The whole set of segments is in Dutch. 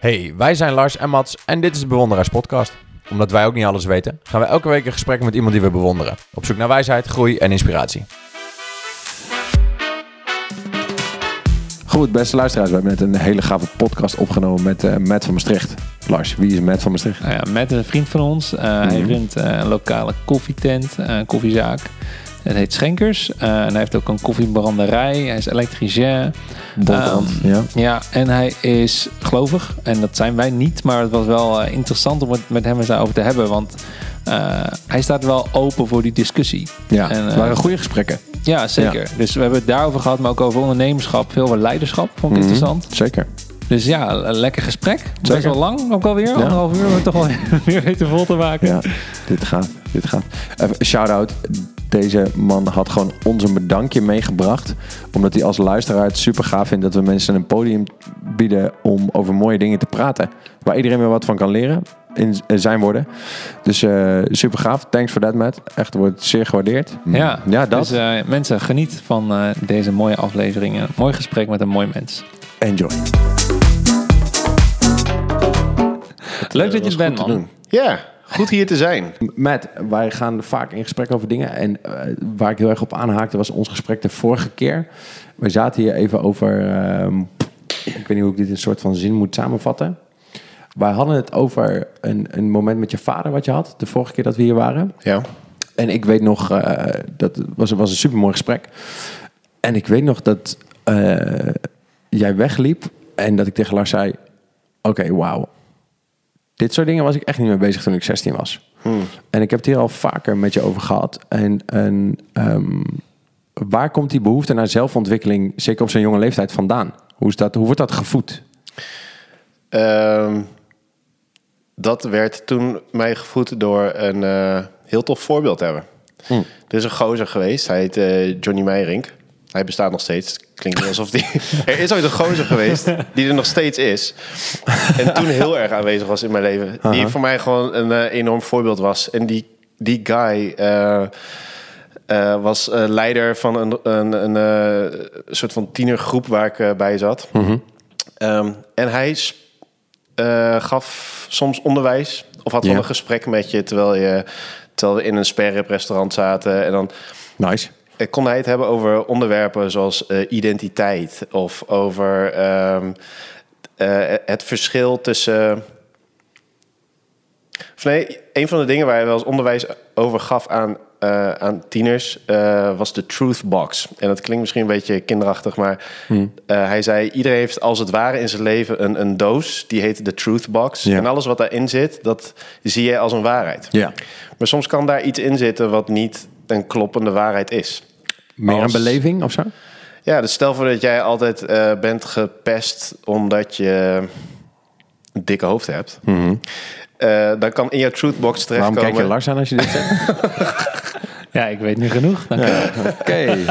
Hey, wij zijn Lars en Mats en dit is de Bewonderaars Podcast. Omdat wij ook niet alles weten, gaan we elke week een gesprek met iemand die we bewonderen. Op zoek naar wijsheid, groei en inspiratie. Goed, beste luisteraars, we hebben net een hele gave podcast opgenomen met uh, Matt van Maastricht. Lars, wie is Matt van Maastricht? Nou ja, Matt is een vriend van ons. Uh, Hij Mhm. runt uh, een lokale koffietent, uh, een koffiezaak. Het heet Schenkers. Uh, en hij heeft ook een koffiebranderij. Hij is elektricien. Um, ja. Ja, en hij is gelovig. En dat zijn wij niet. Maar het was wel uh, interessant om het met hem eens daarover te hebben. Want uh, hij staat wel open voor die discussie. Ja, En, het waren goede gesprekken. Ja, zeker. Dus we hebben het daarover gehad. Maar ook over ondernemerschap. Veel over leiderschap. Vond ik Mhm, interessant. Zeker. Dus ja, een lekker gesprek. Best Zeker. wel lang ook alweer. Anderhalf uur. We toch wel weer weten vol te maken. Ja, dit gaat, dit gaat. Even shout-out. Deze man had gewoon ons een bedankje meegebracht. Omdat hij als luisteraar het super gaaf vindt dat we mensen een podium bieden om over mooie dingen te praten. Waar iedereen weer wat van kan leren. In zijn woorden. Dus uh, super gaaf. Thanks for that, Matt. Echt wordt zeer gewaardeerd. Ja, ja dat. Dus uh, mensen, geniet van uh, deze mooie afleveringen. Mooi gesprek met een mooi mens. Enjoy. Leuk dat je er bent, man. Doen. Ja, goed hier te zijn. Matt, wij gaan vaak in gesprek over dingen. En uh, waar ik heel erg op aanhaakte was ons gesprek de vorige keer. We zaten hier even over... Uh, ik weet niet hoe ik dit in een soort van zin moet samenvatten. Wij hadden het over een, een moment met je vader wat je had. De vorige keer dat we hier waren. Ja. En ik weet nog... Uh, dat was, was een supermooi gesprek. En ik weet nog dat uh, jij wegliep. En dat ik tegen Lars zei... Oké, okay, wauw dit soort dingen was ik echt niet mee bezig toen ik 16 was. Hmm. En ik heb het hier al vaker met je over gehad. En, en um, waar komt die behoefte naar zelfontwikkeling, zeker op zo'n jonge leeftijd, vandaan? Hoe, is dat, hoe wordt dat gevoed? Um, dat werd toen mij gevoed door een uh, heel tof voorbeeld te hebben. Hmm. Er is een gozer geweest, hij heet uh, Johnny Meijering. Hij bestaat nog steeds. Klinkt alsof die. er is ooit een gozer geweest die er nog steeds is. En toen heel erg aanwezig was in mijn leven. Uh -huh. Die voor mij gewoon een uh, enorm voorbeeld was. En die, die guy uh, uh, was leider van een, een, een, soort van tienergroep waar ik bij zat. Mhm. Um, en hij gaf soms onderwijs. Of had yeah. wel een gesprek met je terwijl, je terwijl we in een sperrip restaurant zaten. En dan. Nice kon hij het hebben over onderwerpen zoals uh, identiteit of over um, uh, het verschil tussen. Of nee, een van de dingen waar hij wel eens onderwijs over gaf aan, uh, aan tieners was de truth box. En dat klinkt misschien een beetje kinderachtig, maar hmm. hij zei: iedereen heeft als het ware in zijn leven een, een doos die heet de truth box. Ja. En alles wat daarin zit, dat zie je als een waarheid. Ja. Maar soms kan daar iets in zitten wat niet een kloppende waarheid is. Meer een beleving of zo? Ja, dus stel voor dat jij altijd uh, bent gepest omdat je een dikke hoofd hebt. Mm -hmm. uh, dan kan in jouw truthbox terechtkomen... Waarom kijk je Lars aan als je dit zegt? ja, ik weet nu genoeg. Ja, Oké. Okay.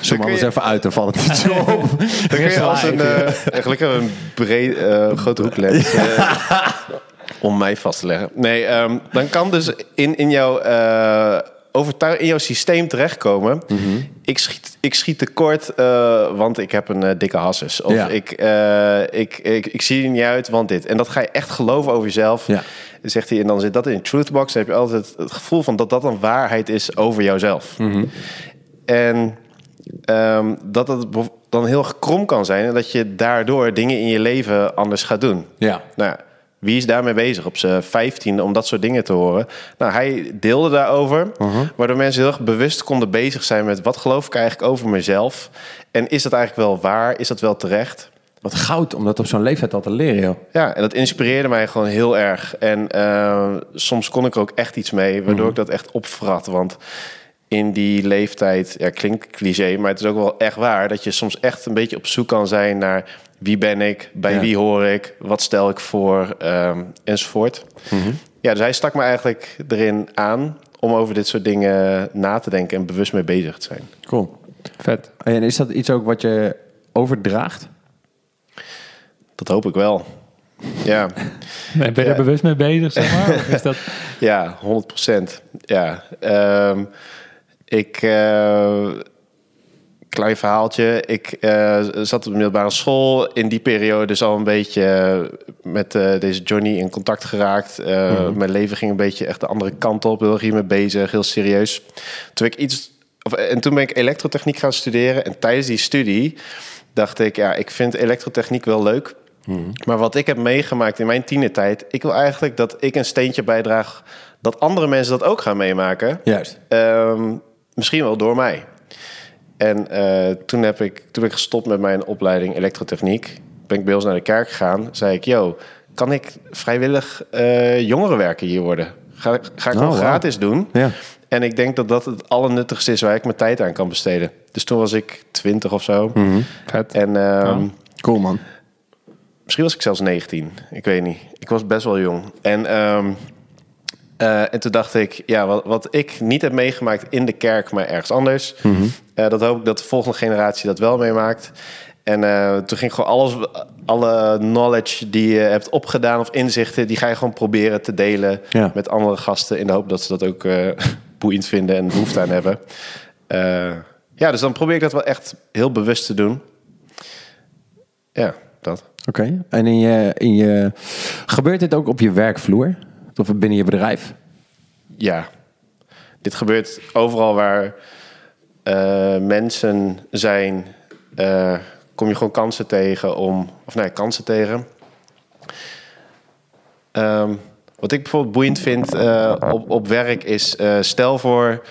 Zoom maar eens even uit, dan valt het niet zo op. dan kun je als een... Uh, gelukkig een breed, uh, grote hoeklens... om mij vast te leggen. Nee, um, dan kan dus in, in jouw... Uh, overtuig in jouw systeem terechtkomen. Mhm. Mm -hmm. ik, schiet, ik schiet tekort, uh, want ik heb een uh, dikke hasses. Of ja. ik, uh, ik, ik, ik zie er niet uit, want dit. En dat ga je echt geloven over jezelf. Ja. Zegt hij, en dan zit dat in een truthbox. Dan heb je altijd het gevoel van dat dat een waarheid is over jouzelf. Mm -hmm. En um, dat het dan heel krom kan zijn... en dat je daardoor dingen in je leven anders gaat doen. Ja. Nou wie is daarmee bezig op zijn vijftiende om dat soort dingen te horen? Nou, hij deelde daarover, uh -huh. waardoor mensen heel erg bewust konden bezig zijn met wat geloof ik eigenlijk over mezelf? En is dat eigenlijk wel waar? Is dat wel terecht? Wat goud om dat op zo'n leeftijd al te leren, joh. Ja, en dat inspireerde mij gewoon heel erg. En uh, soms kon ik er ook echt iets mee, waardoor uh -huh. ik dat echt opvrat. Want in die leeftijd, ja, klinkt cliché, maar het is ook wel echt waar... dat je soms echt een beetje op zoek kan zijn naar wie ben ik, bij ja. wie hoor ik, wat stel ik voor, um, enzovoort. Mhm. Mm -hmm. Ja, dus hij stak me eigenlijk erin aan om over dit soort dingen na te denken en bewust mee bezig te zijn. Cool. Vet. En is dat iets ook wat je overdraagt? Dat hoop ik wel. Ja. Ben je ja. er bewust mee bezig, zeg maar? Of is dat... ja, 100 procent. Ja. Um, ik... Uh, klein verhaaltje. Ik eh, zat op de middelbare school. In die periode dus al een beetje eh, met eh, deze Johnny in contact geraakt. Eh, Mijn leven ging een beetje echt de andere kant op. Heel hiermee bezig, heel serieus. Toen ik iets... Of, en toen ben ik elektrotechniek gaan studeren. En tijdens die studie dacht ik... Ja, ik vind elektrotechniek wel leuk. Maar wat ik heb meegemaakt in mijn tienertijd... Ik wil eigenlijk dat ik een steentje bijdraag... dat andere mensen dat ook gaan meemaken. Juist. Ehm, misschien wel door mij. En eh, toen, heb ik, toen ben ik gestopt met mijn opleiding elektrotechniek. Ben ik bij ons naar de kerk gegaan. Zei ik, yo, kan ik vrijwillig eh jongerenwerker hier worden? Ga, ga ik Oh, gratis doen. Ja. En ik denk dat dat het allernuttigste is waar ik mijn tijd aan kan besteden. Dus toen was ik twintig of zo. Vet. En ehm, Cool, man. Misschien was ik zelfs 19. Ik weet niet. Ik was best wel jong. En, ehm, eh, en toen dacht ik, ja, wat, wat ik niet heb meegemaakt in de kerk, maar ergens anders. eh, dat hoop ik dat de volgende generatie dat wel meemaakt. En eh, toen ging gewoon alles, alle knowledge die je hebt opgedaan of inzichten, die ga je gewoon proberen te delen Ja. met andere gasten. In de hoop dat ze dat ook boeiend vinden en behoefte aan hebben. Ja, dus dan probeer ik dat wel echt heel bewust te doen. Ja, dat. Oké. En in je, in je... Gebeurt dit ook op je werkvloer? Of binnen je bedrijf? Ja, dit gebeurt overal waar eh, mensen zijn. eh, kom je gewoon kansen tegen om. Of nee, kansen tegen. Ehm, wat ik bijvoorbeeld boeiend vind eh, op, op werk is. stel voor.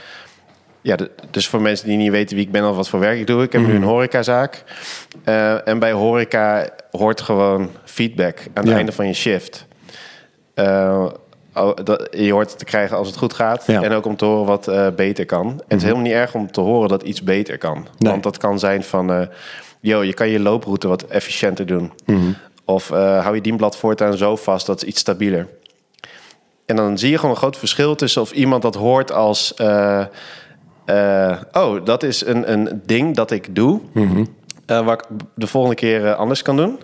Ja, de- dus voor mensen die niet weten wie ik ben of wat voor werk ik doe. Ik heb nu een horecazaak. En bij horeca hoort gewoon feedback aan het Ja. einde van je shift. Je hoort te krijgen als het goed gaat. Ja. En ook om te horen wat eh, beter kan. En het is helemaal niet erg om te horen dat iets beter kan. Nee. Want dat kan zijn van... eh yo, je kan je looproute wat efficiënter doen. Of eh, hou je dienblad voortaan zo vast, dat is iets stabieler. En dan zie je gewoon een groot verschil tussen of iemand dat hoort als... oh, dat is een, een ding dat ik doe... eh, waar ik de volgende keer anders kan doen.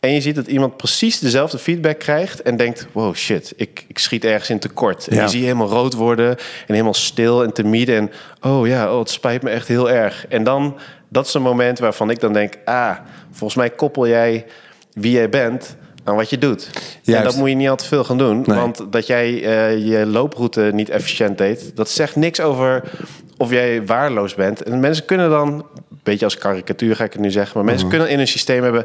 En je ziet dat iemand precies dezelfde feedback krijgt en denkt: wow, shit, ik, ik schiet ergens in tekort. En Ja. je zie je helemaal rood worden en helemaal stil en timide. En oh ja, oh, het spijt me echt heel erg. En dan, dat is een moment waarvan ik dan denk: ah, volgens mij koppel jij wie jij bent aan wat je doet. Juist. En dat moet je niet al te veel gaan doen. Nee. Want dat jij eh, je looproute niet efficiënt deed, dat zegt niks over of jij waarloos bent. En mensen kunnen dan, een beetje als karikatuur ga ik het nu zeggen, maar Mhm. mensen kunnen in een systeem hebben.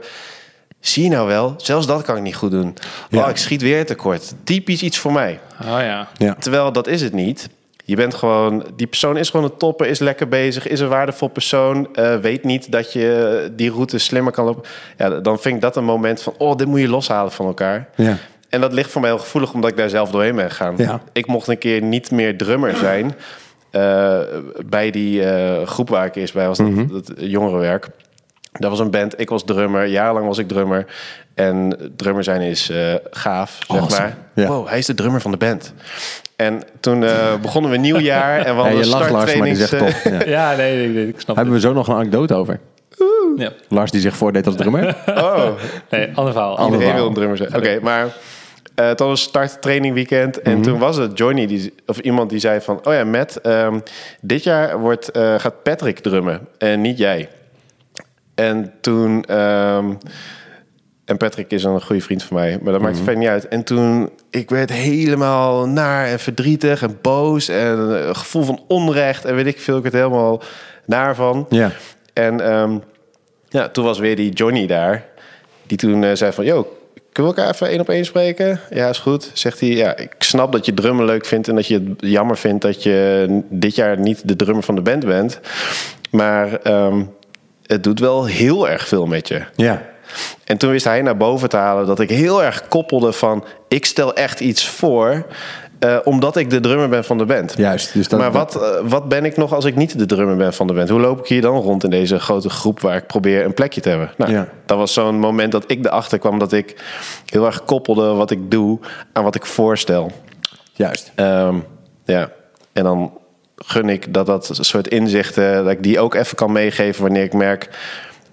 Zie je nou wel, zelfs dat kan ik niet goed doen. Ja. Oh, ik schiet weer tekort. Typisch iets voor mij. Oh ja. Ja. Terwijl dat is het niet. Je bent gewoon, die persoon is gewoon een topper, is lekker bezig, is een waardevol persoon. eh, weet niet dat je die route slimmer kan lopen. Ja, dan vind ik dat een moment van, oh, dit moet je loshalen van elkaar. Ja. En dat ligt voor mij heel gevoelig, omdat ik daar zelf doorheen ben gegaan. Ja. Ik mocht een keer niet meer drummer zijn eh, bij die eh, groep waar ik eerst bij was, dat, dat jongerenwerk. Dat was een band, ik was drummer, jarenlang was ik drummer. En drummer zijn is eh, gaaf, zeg Awesome. maar. Ja. Wow, hij is de drummer van de band. En toen eh, begonnen we een nieuw jaar en we Ja, hadden je lacht Lars, maar die zegt toch. Ja. Ja, nee, nee, nee, ik snap Hebben we zo nog een anekdote over? het. Ja. Lars die zich voordeed als drummer? Oh, Nee, ander verhaal. Ander iedereen verhaal. wil een drummer zijn. Oké, maar eh het was een start training weekend. En toen was het Johnny, die, of iemand die zei van... Oh ja, Matt, ehm, dit jaar wordt, eh, gaat Patrick drummen en niet jij. En toen... ehm, en Patrick is een goede vriend van mij, maar dat maakt het verder niet uit. En toen, ik werd helemaal naar en verdrietig en boos en een gevoel van onrecht en weet ik veel, ik werd helemaal naar van. Ja. En ehm, ja, toen was weer die Johnny daar, die toen eh, zei van, yo, kunnen we elkaar even één op één spreken? Ja, is goed. Zegt hij, ja, ik snap dat je drummen leuk vindt en dat je het jammer vindt dat je dit jaar niet de drummer van de band bent. Maar ehm, het doet wel heel erg veel met je. Ja. En toen wist hij naar boven te halen dat ik heel erg koppelde van... ik stel echt iets voor, eh, omdat ik de drummer ben van de band. Juist. Dus dat, maar wat, eh, wat ben ik nog als ik niet de drummer ben van de band? Hoe loop ik hier dan rond in deze grote groep... waar ik probeer een plekje te hebben? Nou, Ja. Dat was zo'n moment dat ik erachter kwam... dat ik heel erg koppelde wat ik doe aan wat ik voorstel. Juist. Ehm, ja, en dan gun ik dat dat soort inzichten, dat ik die ook even kan meegeven wanneer ik merk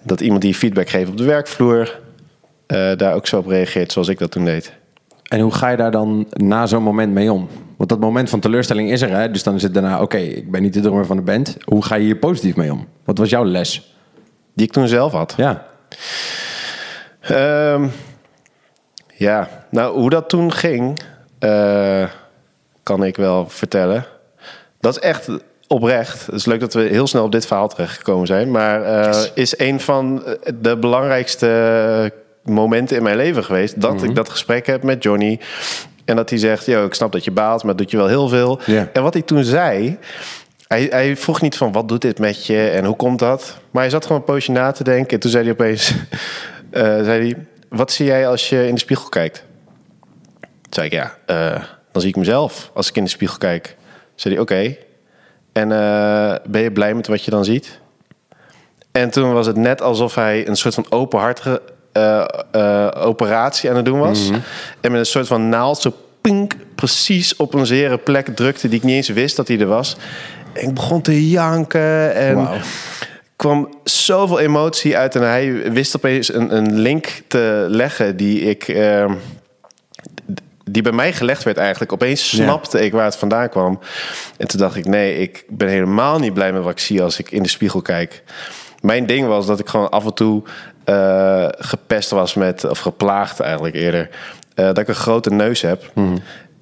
dat iemand die feedback geeft op de werkvloer, eh, daar ook zo op reageert zoals ik dat toen deed. En hoe ga je daar dan na zo'n moment mee om? Want dat moment van teleurstelling is er, hè? Dus dan is het daarna, oké, ik ben niet de drummer van de band. Hoe ga je hier positief mee om? Wat was jouw les? Die ik toen zelf had. Ja. Ehm, ja, nou hoe dat toen ging, eh, kan ik wel vertellen. Dat is echt oprecht. Het is leuk dat we heel snel op dit verhaal terechtgekomen zijn. Maar eh, is een van de belangrijkste momenten in mijn leven geweest. Dat ik dat gesprek heb met Johnny. En dat hij zegt, yo, ik snap dat je baalt, maar doet je wel heel veel. En wat hij toen zei... Hij, hij vroeg niet van, wat doet dit met je en hoe komt dat? Maar hij zat gewoon een poosje na te denken. En toen zei hij opeens... eh, zei hij, wat zie jij als je in de spiegel kijkt? Toen zei ik, ja, eh, dan zie ik mezelf als ik in de spiegel kijk. Zei hij, oké. En eh, ben je blij met wat je dan ziet? En toen was het net alsof hij een soort van openhartige eh, eh, operatie aan het doen was. En met een soort van naald zo pink precies op een zere plek drukte die ik niet eens wist dat hij er was. En ik begon te janken en kwam zoveel emotie uit. En hij wist opeens een, een link te leggen die ik... ehm, die bij mij gelegd werd eigenlijk. Opeens Ja. snapte ik waar het vandaan kwam. En toen dacht ik, nee, ik ben helemaal niet blij met wat ik zie als ik in de spiegel kijk. Mijn ding was dat ik gewoon af en toe eh, gepest was met, of geplaagd eigenlijk eerder, eh, dat ik een grote neus heb.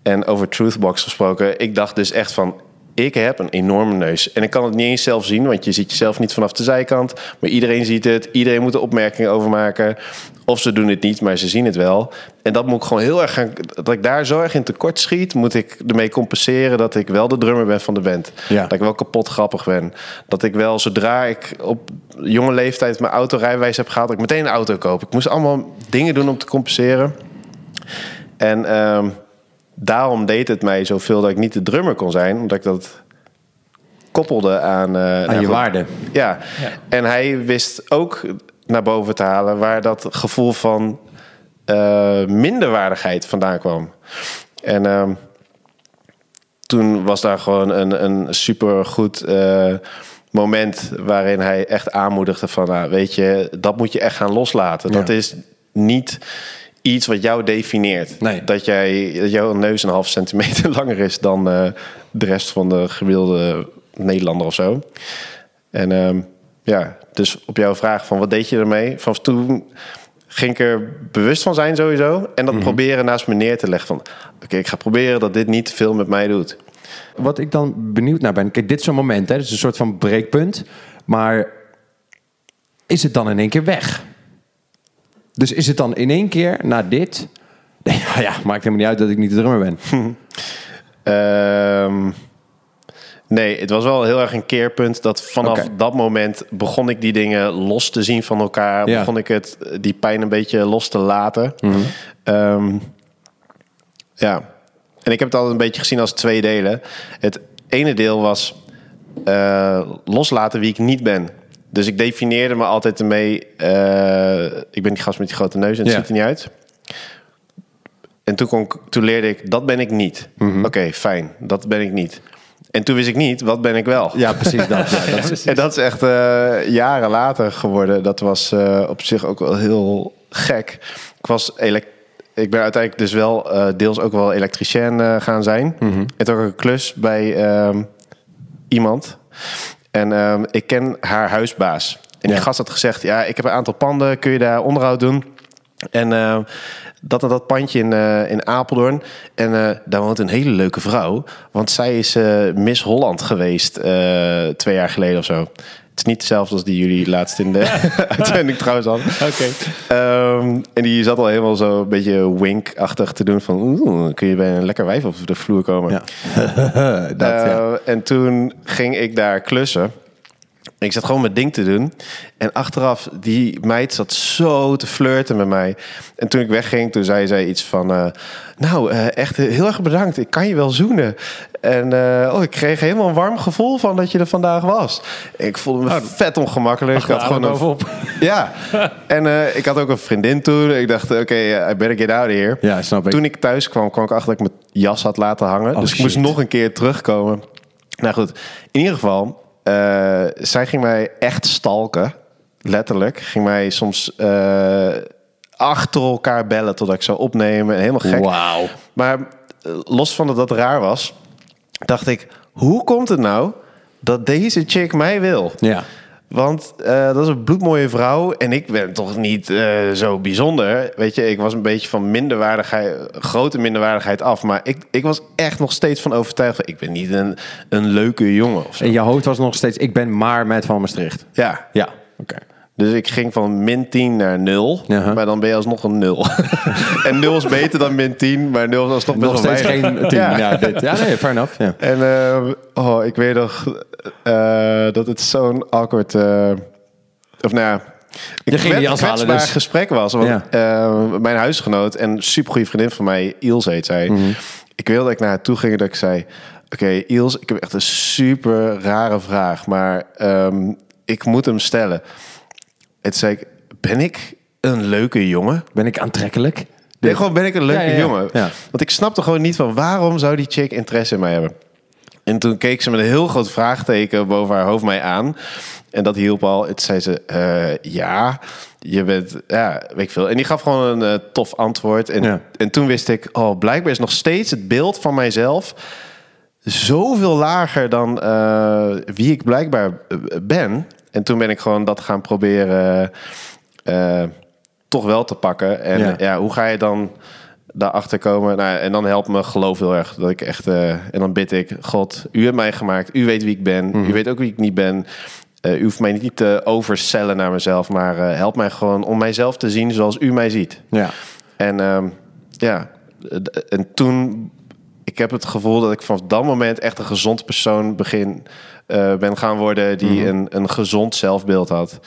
En over Truthbox gesproken, ik dacht dus echt van, ik heb een enorme neus. En ik kan het niet eens zelf zien, want je ziet jezelf niet vanaf de zijkant. Maar iedereen ziet het, iedereen moet er opmerkingen over maken. Of ze doen het niet, maar ze zien het wel. En dat moet ik gewoon heel erg gaan... Dat ik daar zo erg in tekort schiet, moet ik ermee compenseren... dat ik wel de drummer ben van de band. Ja. Dat ik wel kapot grappig ben. Dat ik wel, zodra ik op jonge leeftijd mijn autorijwijs heb gehaald... dat ik meteen een auto koop. Ik moest allemaal dingen doen om te compenseren. En ehm, daarom deed het mij zoveel dat ik niet de drummer kon zijn. Omdat ik dat koppelde aan... eh, Aan nou je waarde. ja. en hij wist ook naar boven te halen waar dat gevoel van eh, minderwaardigheid vandaan kwam. En ehm, toen was daar gewoon een, een supergoed eh, moment waarin hij echt aanmoedigde van, nou, weet je, dat moet je echt gaan loslaten. Ja. Dat is niet iets wat jou defineert. Nee. Dat, jij, dat jouw neus een half centimeter langer is dan eh, de rest van de gemiddelde Nederlander of zo. En ehm, ja, dus op jouw vraag van wat deed je ermee? Van toen ging ik er bewust van zijn sowieso. En dat proberen naast me neer te leggen van... Oké, ik ga proberen dat dit niet veel met mij doet. Wat ik dan benieuwd naar ben, kijk, dit is zo'n moment, hè, het is een soort van breekpunt, maar is het dan in één keer weg? Dus is het dan in één keer na dit, nee, ja, ja, maakt helemaal niet uit dat ik niet de drummer ben. Ehm, nee, het was wel heel erg een keerpunt dat vanaf Oké. dat moment begon ik die dingen los te zien van elkaar. Ja. Begon ik het, die pijn een beetje los te laten. Mhm. Ehm, ja, en ik heb het altijd een beetje gezien als twee delen. Het ene deel was eh, loslaten wie ik niet ben. Dus ik definieerde me altijd ermee. eh, ik ben die gast met die grote neus en het Ja. ziet er niet uit. En toen, kon toen leerde ik, dat ben ik niet. Mhm. Oké, fijn, dat ben ik niet. En toen wist ik niet, wat ben ik wel? Ja, precies dat. Ja, dat is, En dat is echt eh, jaren later geworden. Dat was eh, op zich ook wel heel gek. Ik was ik ben uiteindelijk dus wel deels ook wel elektricien gaan zijn. En toen ook een klus bij ehm, iemand. En ehm, ik ken haar huisbaas. En die Ja. gast had gezegd: Ja, ik heb een aantal panden, kun je daar onderhoud doen? En ehm, dat en dat pandje in, eh, in Apeldoorn. En eh, daar woont een hele leuke vrouw. Want zij is eh, Miss Holland geweest twee jaar geleden of zo. Het is niet hetzelfde als die jullie laatst in de uitzending trouwens hadden. Oké. Ehm, en die zat al helemaal zo een beetje wink-achtig te doen van... "Oeh, kun je bij een lekker wijf op de vloer komen? ja. dat, ja. Eh, En toen ging ik daar klussen. Ik zat gewoon mijn ding te doen. En achteraf, die meid zat zo te flirten met mij. En toen ik wegging, toen zei zij iets van... eh, nou, eh, echt heel erg bedankt. Ik kan je wel zoenen. En eh, oh, ik kreeg helemaal een warm gevoel van dat je er vandaag was. Ik voelde me vet ongemakkelijk. Ik had gewoon een, bovenop. ja, en ik had ook een vriendin toen. Ik dacht, oké, I better get out of here. Ja, snap ik. Toen ik thuis kwam, kwam ik achter dat ik mijn jas had laten hangen. Oh, dus ik moest nog een keer terugkomen. Nou goed, in ieder geval, eh, zij ging mij echt stalken. Letterlijk. Ging mij soms eh, achter elkaar bellen totdat ik zou opnemen. En helemaal gek. Wauw. Maar los van dat dat raar was, dacht ik, hoe komt het nou dat deze chick mij wil? Ja. Want eh, dat is een bloedmooie vrouw en ik ben toch niet eh, zo bijzonder. Weet je, ik was een beetje van minderwaardigheid, grote minderwaardigheid af. Maar ik, ik was echt nog steeds van overtuigd. van, Ik ben niet een, een leuke jongen of zo. En je hoofd was nog steeds, ik ben maar met van Maastricht. Ja, Ja, oké. Dus ik ging van min 10 naar 0. Ja. Maar dan ben je alsnog een 0. en 0 is beter dan min 10, maar 0 is alsnog best Nog wel steeds weinig. geen team. Ja. Ja. dit. ja, nee, fair enough. Ja. En eh, oh, ik weet nog eh, dat het zo'n awkward... eh, of nou ja... Je ging kwets- die kwetsbaar dus- gesprek was. Want mijn huisgenoot en supergoeie vriendin van mij, Iels heet zij. Mhm. Ik wilde dat ik naar haar toe ging en dat ik zei... Oké, Iels, ik heb echt een super rare vraag, maar ehm, ik moet hem stellen. En toen zei ik, ben ik een leuke jongen? Ben ik aantrekkelijk? Nee, gewoon ben ik een leuke Ja, ja, ja. jongen. Ja. Want ik snapte gewoon niet van waarom zou die chick interesse in mij hebben. En toen keek ze met een heel groot vraagteken boven haar hoofd mij aan. En dat hielp al. Het zei ze, eh, ja, je bent, ja, weet ik veel. En die gaf gewoon een eh, tof antwoord. En, Ja. en toen wist ik, oh, blijkbaar is nog steeds het beeld van mijzelf zoveel lager dan eh, wie ik blijkbaar ben. En toen ben ik gewoon dat gaan proberen eh, toch wel te pakken. En Ja. ja. hoe ga je dan daarachter komen? Nou, en dan helpt me geloof heel erg. Dat ik echt, eh, en dan bid ik, God, u hebt mij gemaakt. U weet wie ik ben. Mhm. U weet ook wie ik niet ben. Eh, u hoeft mij niet te overcellen naar mezelf. Maar help mij gewoon om mijzelf te zien zoals u mij ziet. Ja. En ehm, ja, en toen, ik heb het gevoel dat ik vanaf dat moment echt een gezond persoon begin eh, ben gaan worden die Mhm. een, een gezond zelfbeeld had.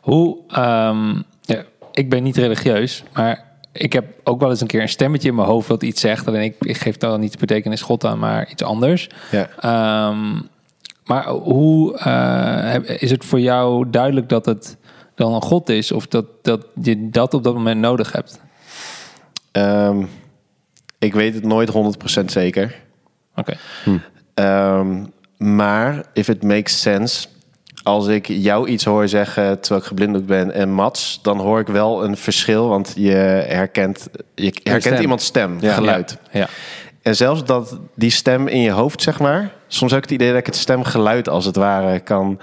Hoe, ehm, ja, ik ben niet religieus, maar ik heb ook wel eens een keer een stemmetje in mijn hoofd dat iets zegt. Alleen ik, ik geef daar niet de betekenis God aan, maar iets anders. Ja. Ehm, maar hoe eh, is het voor jou duidelijk dat het dan een God is? Of dat, dat je dat op dat moment nodig hebt? Ehm, ik weet het nooit 100% zeker. Oké. Ehm, maar if it makes sense, als ik jou iets hoor zeggen terwijl ik geblinddoekt ben en Mats, dan hoor ik wel een verschil, want je herkent, je herkent stem. iemands stem, Ja. geluid. Ja. En zelfs dat die stem in je hoofd, zeg maar. Soms heb ik het idee dat ik het stemgeluid als het ware kan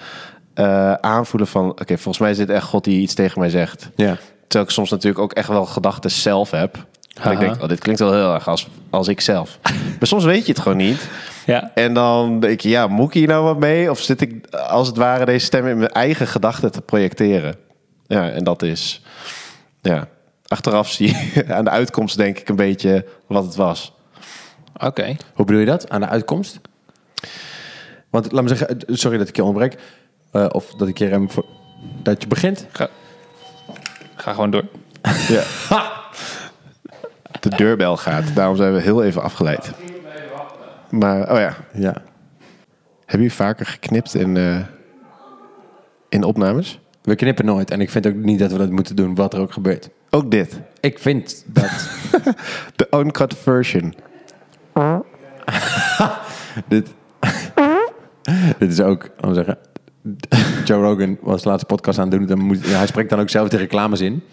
eh, aanvoelen van... Oké, volgens mij is dit echt God die iets tegen mij zegt. Ja. Terwijl ik soms natuurlijk ook echt wel gedachten zelf heb. Dat ik denk, oh, dit klinkt wel heel erg als, als ik zelf. maar soms weet je het gewoon niet. Ja. En dan denk je, ja, moet ik hier nou wat mee? Of zit ik als het ware deze stem in mijn eigen gedachten te projecteren? Ja, en dat is... Ja, achteraf zie je aan de uitkomst denk ik een beetje wat het was. Oké. Hoe bedoel je dat? Aan de uitkomst? Want laat me zeggen, eh, sorry dat ik je onderbreek. Eh, of dat ik je rem voor... Dat je begint. Ga, ga gewoon door. Ja. De deurbel gaat. Daarom zijn we heel even afgeleid. Maar, oh ja. Ja. Heb je vaker geknipt in, eh, in opnames? We knippen nooit. En ik vind ook niet dat we dat moeten doen, wat er ook gebeurt. Ook dit. Ik vind dat... De uncut version. dit, dit is ook, om te zeggen... Joe Rogan was de laatste podcast aan het doen. Dan moet, ja, hij spreekt dan ook zelf de reclames in.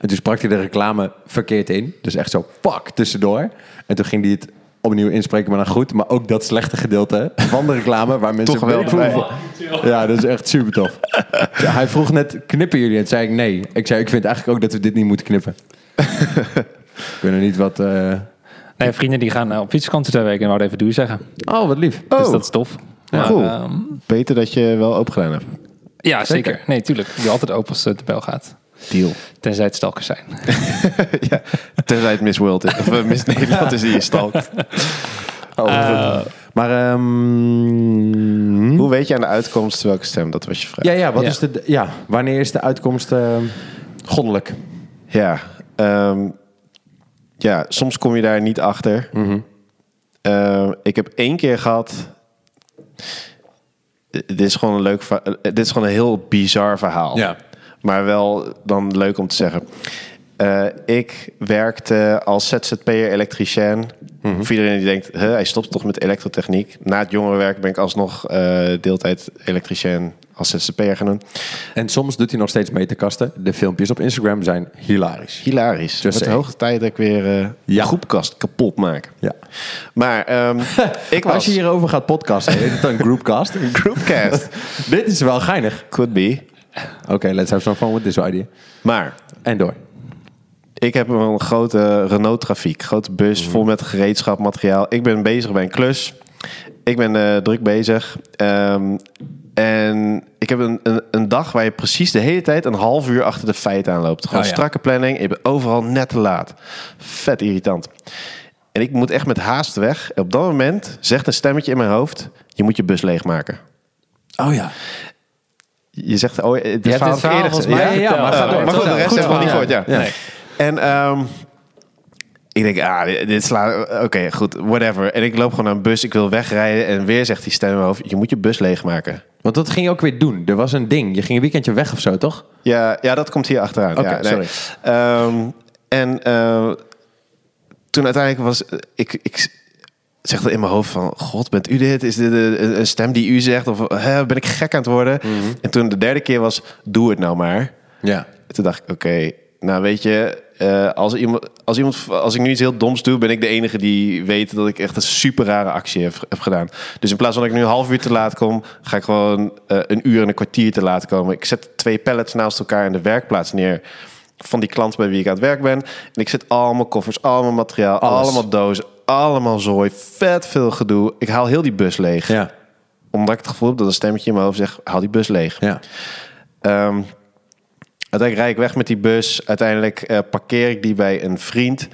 En toen sprak hij de reclame verkeerd in. Dus echt zo, fuck, tussendoor. En toen ging hij het opnieuw inspreken, maar dan goed. Maar ook dat slechte gedeelte van de reclame... waar mensen Toch wel Ja, dat is echt super tof. Ja, hij vroeg net, knippen jullie? En toen zei ik nee. Ik zei, ik vind eigenlijk ook dat we dit niet moeten knippen. ik weet nog niet wat... eh, Nee, vrienden die gaan eh, op fietsvakantie twee weken en wouden even doei zeggen. Oh, wat lief. Oh. Dus dat is tof. Maar, cool. ehm, Beter dat je wel open gedaan hebt. ja, zeker. Nee, tuurlijk. Je altijd open als het de bel gaat. Deal. Tenzij het stalkers zijn. ja. Tenzij het Miss World is. Of eh, Miss Nederland is die je stalkt. Oh, goed. Maar ehm, Hoe weet je aan de uitkomst welke stem? Dat was je vraag. ja, ja, wat Ja. Is de, ja, wanneer is de uitkomst ehm, goddelijk? Ja, ehm, ja, soms kom je daar niet achter. Ehm, ik heb één keer gehad. eh, Dit is gewoon een leuk. eh, Dit is gewoon een heel bizar verhaal. Maar wel dan leuk om te zeggen. Eh, ik werkte als ZZP'er elektricien. Voor iedereen die denkt, huh, hij stopt toch met elektrotechniek. Na het jongerenwerk ben ik alsnog eh deeltijd elektricien als ZZP'er gaan doen. En soms doet hij nog steeds metakasten. De filmpjes op Instagram zijn hilarisch. Hilarisch. Met de hoogste tijd dat ik weer eh Ja. groepkast kapot maak. Ja. Maar ehm, ik was... Als je hierover gaat podcasten, heet het dan groupcast. Groupcast. Dit is wel geinig. Could be. Oké, let's have some fun with this idea. Maar En door. ik heb een grote Renault Trafiek. Grote bus vol met gereedschap, materiaal. Ik ben bezig bij een klus. Ik ben eh, druk bezig. Ehm, en ik heb een, een, een dag waar je precies de hele tijd een half uur achter de feiten aanloopt. Gewoon Oh ja. strakke planning. Ik ben overal net te laat. Vet irritant. En ik moet echt met haast weg. En op dat moment zegt een stemmetje in mijn hoofd... je moet je bus leegmaken. Oh ja. Je zegt... Oh, dit hebt verhaal verhaal eerder gezegd. Ja, ja, maar door. Goed, de rest Goed hebben we niet gehoord, ja. Ja. Nee. En ehm, ik denk, ah, dit, dit slaat... Oké, goed, whatever. En ik loop gewoon naar een bus, ik wil wegrijden... en weer zegt die stem in mijn hoofd... je moet je bus leegmaken. Want dat ging je ook weer doen. Er was een ding. Je ging een weekendje weg of zo, toch? Ja, ja dat komt hier achteraan. Oké, ja, sorry. Ehm, en eh, toen uiteindelijk was... Ik, ik zeg dat in mijn hoofd van... God, bent u dit? Is dit een, een stem die u zegt? Of hè, ben ik gek aan het worden? Mhm. En toen de derde keer was... Doe het nou maar. Ja. Toen dacht ik, oké, nou weet je, eh, als, iemand, als, iemand, als ik nu iets heel doms doe, ben ik de enige die weet dat ik echt een super rare actie heb, heb gedaan. Dus in plaats van dat ik nu een half uur te laat kom, ga ik gewoon eh, een uur en een kwartier te laat komen. Ik zet twee pallets naast elkaar in de werkplaats neer van die klant bij wie ik aan het werk ben. En ik zet allemaal koffers, allemaal materiaal, Alles. allemaal dozen, allemaal zooi, vet veel gedoe. Ik haal heel die bus leeg. Ja. Omdat ik het gevoel heb dat een stemmetje in mijn hoofd zegt, haal die bus leeg. Ja. Ehm, uiteindelijk rijd ik weg met die bus. Uiteindelijk eh, parkeer ik die bij een vriend.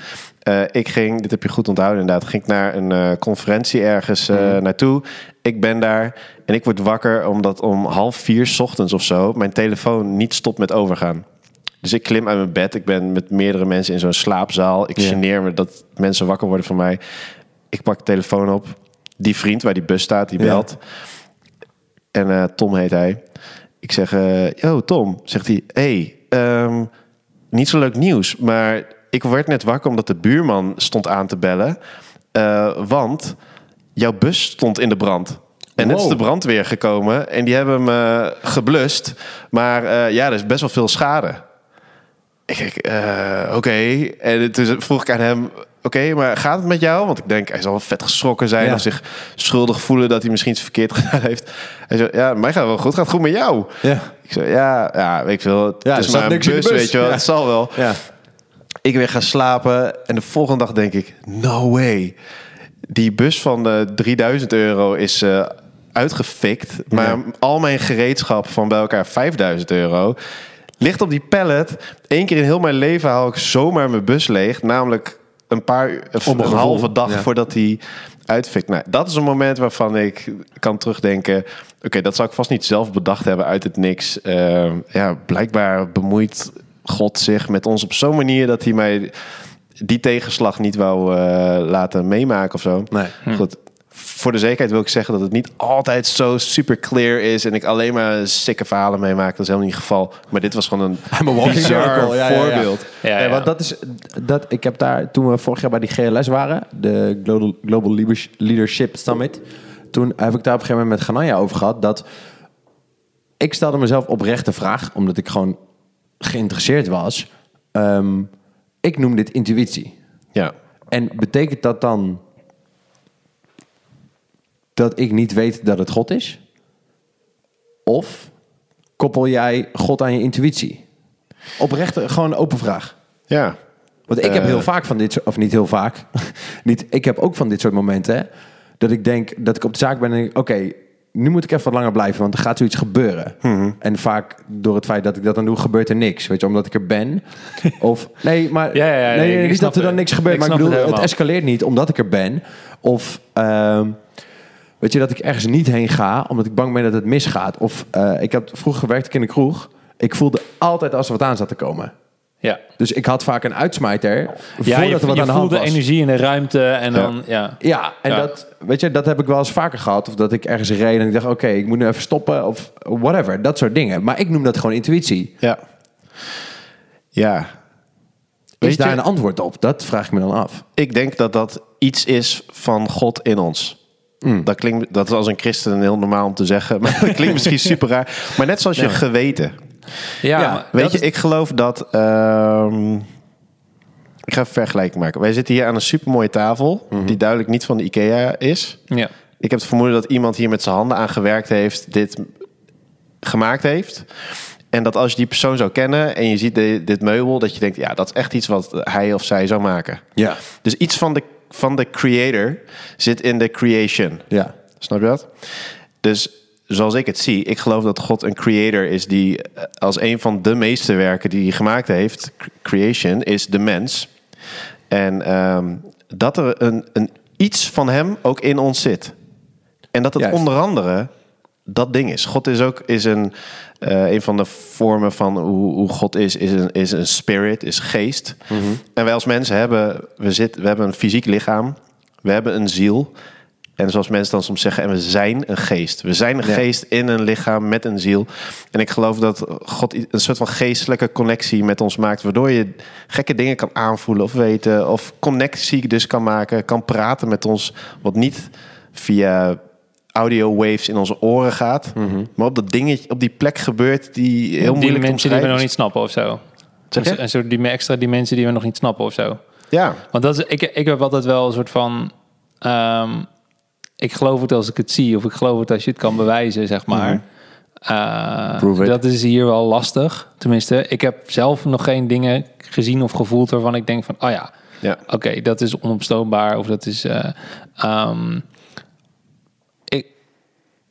Eh, ik ging, dit heb je goed onthouden inderdaad, ging ik naar een eh, conferentie ergens eh, naartoe. Ik ben daar en ik word wakker omdat om half vier 's ochtends of zo mijn telefoon niet stopt met overgaan. Dus ik klim uit mijn bed. Ik ben met meerdere mensen in zo'n slaapzaal. Ik Ja. geneer me dat mensen wakker worden van mij. Ik pak de telefoon op. Die vriend waar die bus staat, die Ja. belt. En eh, Tom heet hij. Ik zeg, eh yo Tom, zegt hij, hey, ehm, niet zo leuk nieuws, maar ik werd net wakker omdat de buurman stond aan te bellen, Eh, want jouw bus stond in de brand. En net is Wow. de brandweer gekomen en die hebben hem geblust, maar ja, er is best wel veel schade. Ik denk, eh, oké. En toen vroeg ik aan hem, oké, maar gaat het met jou? Want ik denk, hij zal wel vet geschrokken zijn Ja. of zich schuldig voelen dat hij misschien iets verkeerd gedaan heeft. Hij zei, ja, mij gaat wel goed, gaat goed met jou. Ja. Ik zei, ja, ja, weet ik veel. Het Ja, is maar een de bus, bus. weet je wel. Ja. Het zal wel. Ja. Ik weer gaan slapen en de volgende dag denk ik, no way. Die bus van eh 3000 euro is eh, uitgefikt. Maar al mijn gereedschap van bij elkaar 5000 euro ligt op die pallet. Eén keer in heel mijn leven haal ik zomaar mijn bus leeg. Namelijk een paar een een halve dag ja. voordat die uitfikt. Nou, dat is een moment waarvan ik kan terugdenken. Oké, dat zou ik vast niet zelf bedacht hebben uit het niks. Eh, ja, blijkbaar bemoeit God zich met ons op zo'n manier dat hij mij die tegenslag niet wou eh, laten meemaken of zo. Nee. Goed. Voor de zekerheid wil ik zeggen dat het niet altijd zo super clear is en ik alleen maar sikke verhalen meemaak. Dat is helemaal niet het geval. Maar dit was gewoon een I'm a walking bizar. Ja, ja. voorbeeld. Ja, Nee, ja. want dat is dat. Ik heb daar toen we vorig jaar bij die GLS waren, de Global, Global Leaders- Leadership Summit. Toen heb ik daar op een gegeven moment met Ganaya over gehad dat ik stelde mezelf oprecht de vraag, omdat ik gewoon geïnteresseerd was. ehm, ik noem dit intuïtie. Ja. En betekent dat dan dat ik niet weet dat het God is? Of koppel jij God aan je intuïtie? Oprecht, gewoon een open vraag. Ja. Want ik heb Eh. heel vaak van dit soort, of niet heel vaak, niet, ik heb ook van dit soort momenten, hè, dat ik denk dat ik op de zaak ben en denk, oké, nu moet ik even wat langer blijven, want er gaat zoiets gebeuren. Mhm. En vaak door het feit dat ik dat dan doe, gebeurt er niks, weet je, omdat ik er ben. Of nee, maar Ja, ja, ja, nee, nee, nee, ik niet snap dat er dan niks gebeurt, Ik maar ik snap bedoel, het escaleert niet omdat ik er ben. Of ehm, weet je dat ik ergens niet heen ga, omdat ik bang ben dat het misgaat. Of eh, ik had vroeger gewerkt ik in de kroeg. Ik voelde altijd als er wat aan zat te komen. Ja, Dus ik had vaak een uitsmijter ja voordat er wat aan de hand voelt de was. energie in de ruimte en dan, ja. Ja, en Ja. Dat, weet je, dat heb ik wel eens vaker gehad. Of dat ik ergens reed en ik dacht, oké, ik moet nu even stoppen. Of whatever, dat soort dingen. Maar ik noem dat gewoon intuïtie. Ja. Ja. Weet is daar je- een antwoord op? Dat vraag ik me dan af. Ik denk dat dat iets is van God in ons. Dat klinkt, dat is als een christen heel normaal om te zeggen, maar dat klinkt misschien super raar. Maar net zoals je geweten. Ja, Weet je, is- ik geloof dat. ehm, ik ga even vergelijking maken. Wij zitten hier aan een supermooie tafel, die duidelijk niet van de IKEA is. ja. Ik heb het vermoeden dat iemand hier met zijn handen aan gewerkt heeft, dit gemaakt heeft. En dat als je die persoon zou kennen en je ziet de- dit meubel, dat je denkt, ja, dat is echt iets wat hij of zij zou maken. Ja. Dus iets van de, van de creator zit in de creation. Ja. Snap je dat? Dus zoals ik het zie, ik geloof dat God een creator is die eh, als een van de meeste werken die hij gemaakt heeft, cr- creation, is de mens. En ehm, dat er een, een iets van hem ook in ons zit. En dat het Juist. onder andere dat ding is. God is ook is een, eh, een van de vormen van hoe, hoe God is, is een, is een spirit, is geest. En wij als mensen hebben, we, zit, we hebben een fysiek lichaam, we hebben een ziel. En zoals mensen dan soms zeggen, en we zijn een geest. We zijn een Ja. geest in een lichaam met een ziel. En ik geloof dat God een soort van geestelijke connectie met ons maakt, waardoor je gekke dingen kan aanvoelen of weten, of connectie dus kan maken, kan praten met ons, wat niet via audio waves in onze oren gaat, maar op dat dingetje, op die plek gebeurt die heel die moeilijk te mensen die we nog niet snappen of zo. Zeg je? En zo die extra dimensie die we nog niet snappen of zo. Ja, Want dat is, ik, ik heb altijd wel een soort van. ehm, ik geloof het als ik het zie, of ik geloof het als je het kan bewijzen, zeg maar. Eh, it. dat is hier wel lastig. Tenminste, ik heb zelf nog geen dingen gezien of gevoeld waarvan ik denk van, oh ja, ja. oké, dat is onopstootbaar of dat is. eh, ehm,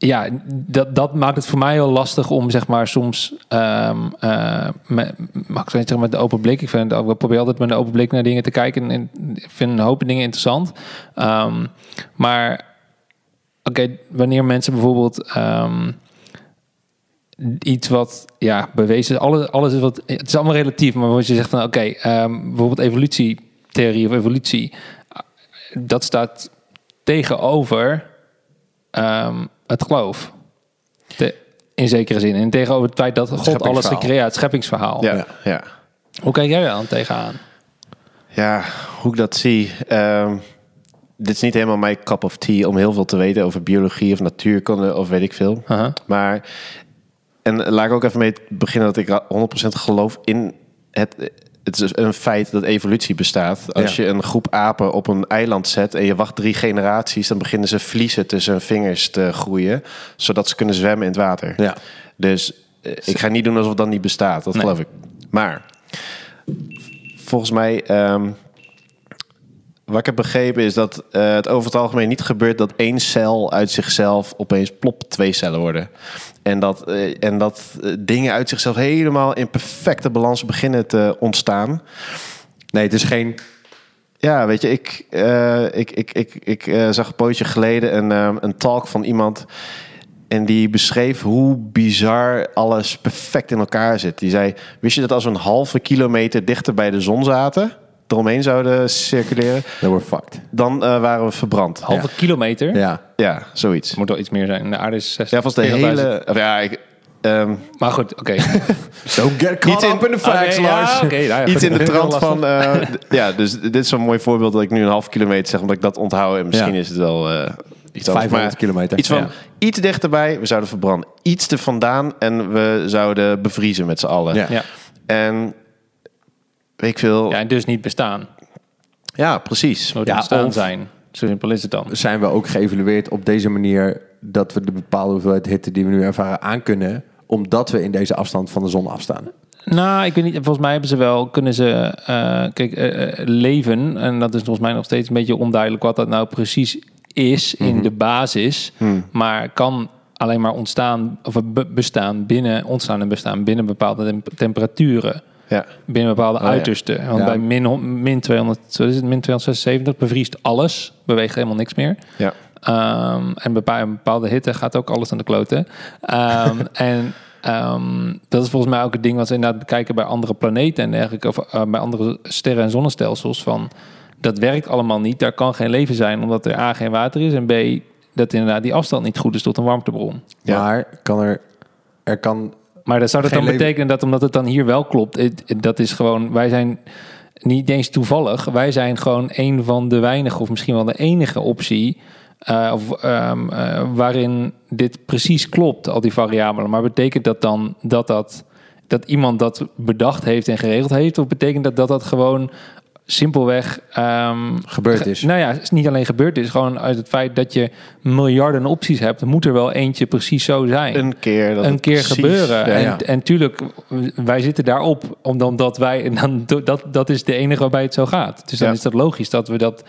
ja, dat, dat maakt het voor mij heel lastig om zeg maar soms ehm eh, met, mag ik zeggen, met de open blik. Ik vind ik probeer altijd met een open blik naar dingen te kijken en ik vind een hoop dingen interessant. Ehm, maar oké, wanneer mensen bijvoorbeeld ehm, iets wat ja bewezen, alles, alles is wat het is allemaal relatief, maar als je zegt van oké, bijvoorbeeld evolutietheorie of evolutie, dat staat tegenover het geloof. Te- in zekere zin. En tegenover het feit dat God alles gecreëerd, het scheppingsverhaal. Ja, ja. Hoe kijk jij daar dan tegenaan? Ja, hoe ik dat zie. ehm, dit is niet helemaal mijn cup of tea om heel veel te weten over biologie of natuurkunde of weet ik veel. Aha. Maar, en laat ik ook even mee beginnen dat ik 100% geloof in het. Het is een feit dat evolutie bestaat. Als Ja. je een groep apen op een eiland zet en je wacht drie generaties, dan beginnen ze vliezen tussen hun vingers te groeien, zodat ze kunnen zwemmen in het water. Ja. Dus eh, ik ga niet doen alsof dat niet bestaat. Dat Nee. geloof ik. Maar volgens mij, ehm, wat ik heb begrepen is dat eh, het over het algemeen niet gebeurt dat één cel uit zichzelf opeens plop twee cellen worden. En dat, eh, en dat eh, dingen uit zichzelf helemaal in perfecte balans beginnen te ontstaan. Nee, het is geen... Ja, weet je, ik, ik, ik, ik, ik zag een pootje geleden een, een talk van iemand. En die beschreef hoe bizar alles perfect in elkaar zit. Die zei: Wist je dat als we een halve kilometer dichter bij de zon zaten, eromheen zouden circuleren, They were fucked. dan eh, waren we verbrand. Halve kilometer? Ja. Ja, zoiets. Moet wel iets meer zijn. De aarde is 60. Ja, de 40.000. hele. of Ja, ik, ehm, Maar goed, oké. Don't get caught Iets in- up in the facts, ja, Lars. oké, nou ja, iets goed. in de trant van. eh, ja, dus dit is zo'n mooi voorbeeld dat ik nu een half kilometer zeg, omdat ik dat onthoud. En misschien Ja. is het wel eh, iets anders. 500 Maar kilometer. Iets van Ja. iets dichterbij, we zouden verbranden. Iets te vandaan en we zouden bevriezen met z'n allen. Ja. Ja. En weet ik veel. ja, Ja, en dus niet bestaan. precies. Nooit Ja, ontstaan of- zijn. Zo simpel is het dan. Zijn we ook geëvalueerd op deze manier dat we de bepaalde hoeveelheid hitte die we nu ervaren aankunnen, omdat we in deze afstand van de zon afstaan? Nou, ik weet niet. Volgens mij hebben ze wel, kunnen ze, eh, kijk, eh, eh, leven. En dat is volgens mij nog steeds een beetje onduidelijk wat dat nou precies is in de basis. Maar kan alleen maar ontstaan, of be- bestaan binnen, ontstaan en bestaan binnen bepaalde tem- temperaturen. Ja. Binnen bepaalde uitersten. Want Ja. bij min, min, 200, wat is het, min 276 bevriest alles. Beweegt helemaal niks meer. Ja. Ehm, en bepa- een bepaalde hitte gaat ook alles aan de kloten. Ehm, en ehm, dat is volgens mij ook het ding wat ze inderdaad bekijken bij andere planeten en dergelijke. Of eh, bij andere sterren- en zonnestelsels. Van, dat werkt allemaal niet. Daar kan geen leven zijn omdat er A, geen water is. En B, dat inderdaad die afstand niet goed is tot een warmtebron. Ja. Maar kan er, er kan Maar dat zou dat dan leven. betekenen dat omdat het dan hier wel klopt, het- dat is gewoon, wij zijn, niet eens toevallig. Wij zijn gewoon een van de weinige, of misschien wel de enige optie. eh, of, ehm, eh, waarin dit precies klopt, al die variabelen. Maar betekent dat dan dat, dat, dat iemand dat bedacht heeft en geregeld heeft? Of betekent dat dat dat gewoon simpelweg ehm, Gebeurd ge- is. Nou ja, het is niet alleen gebeurd is, gewoon uit het feit dat je miljarden opties hebt, moet er wel eentje precies zo zijn Een keer. Dat een keer precies- gebeuren. Ja, en, ja. en tuurlijk, wij zitten daarop, omdat omdat wij, en dan, dat, dat is de enige waarbij het zo gaat. Dus dan Ja. is dat logisch dat we dat,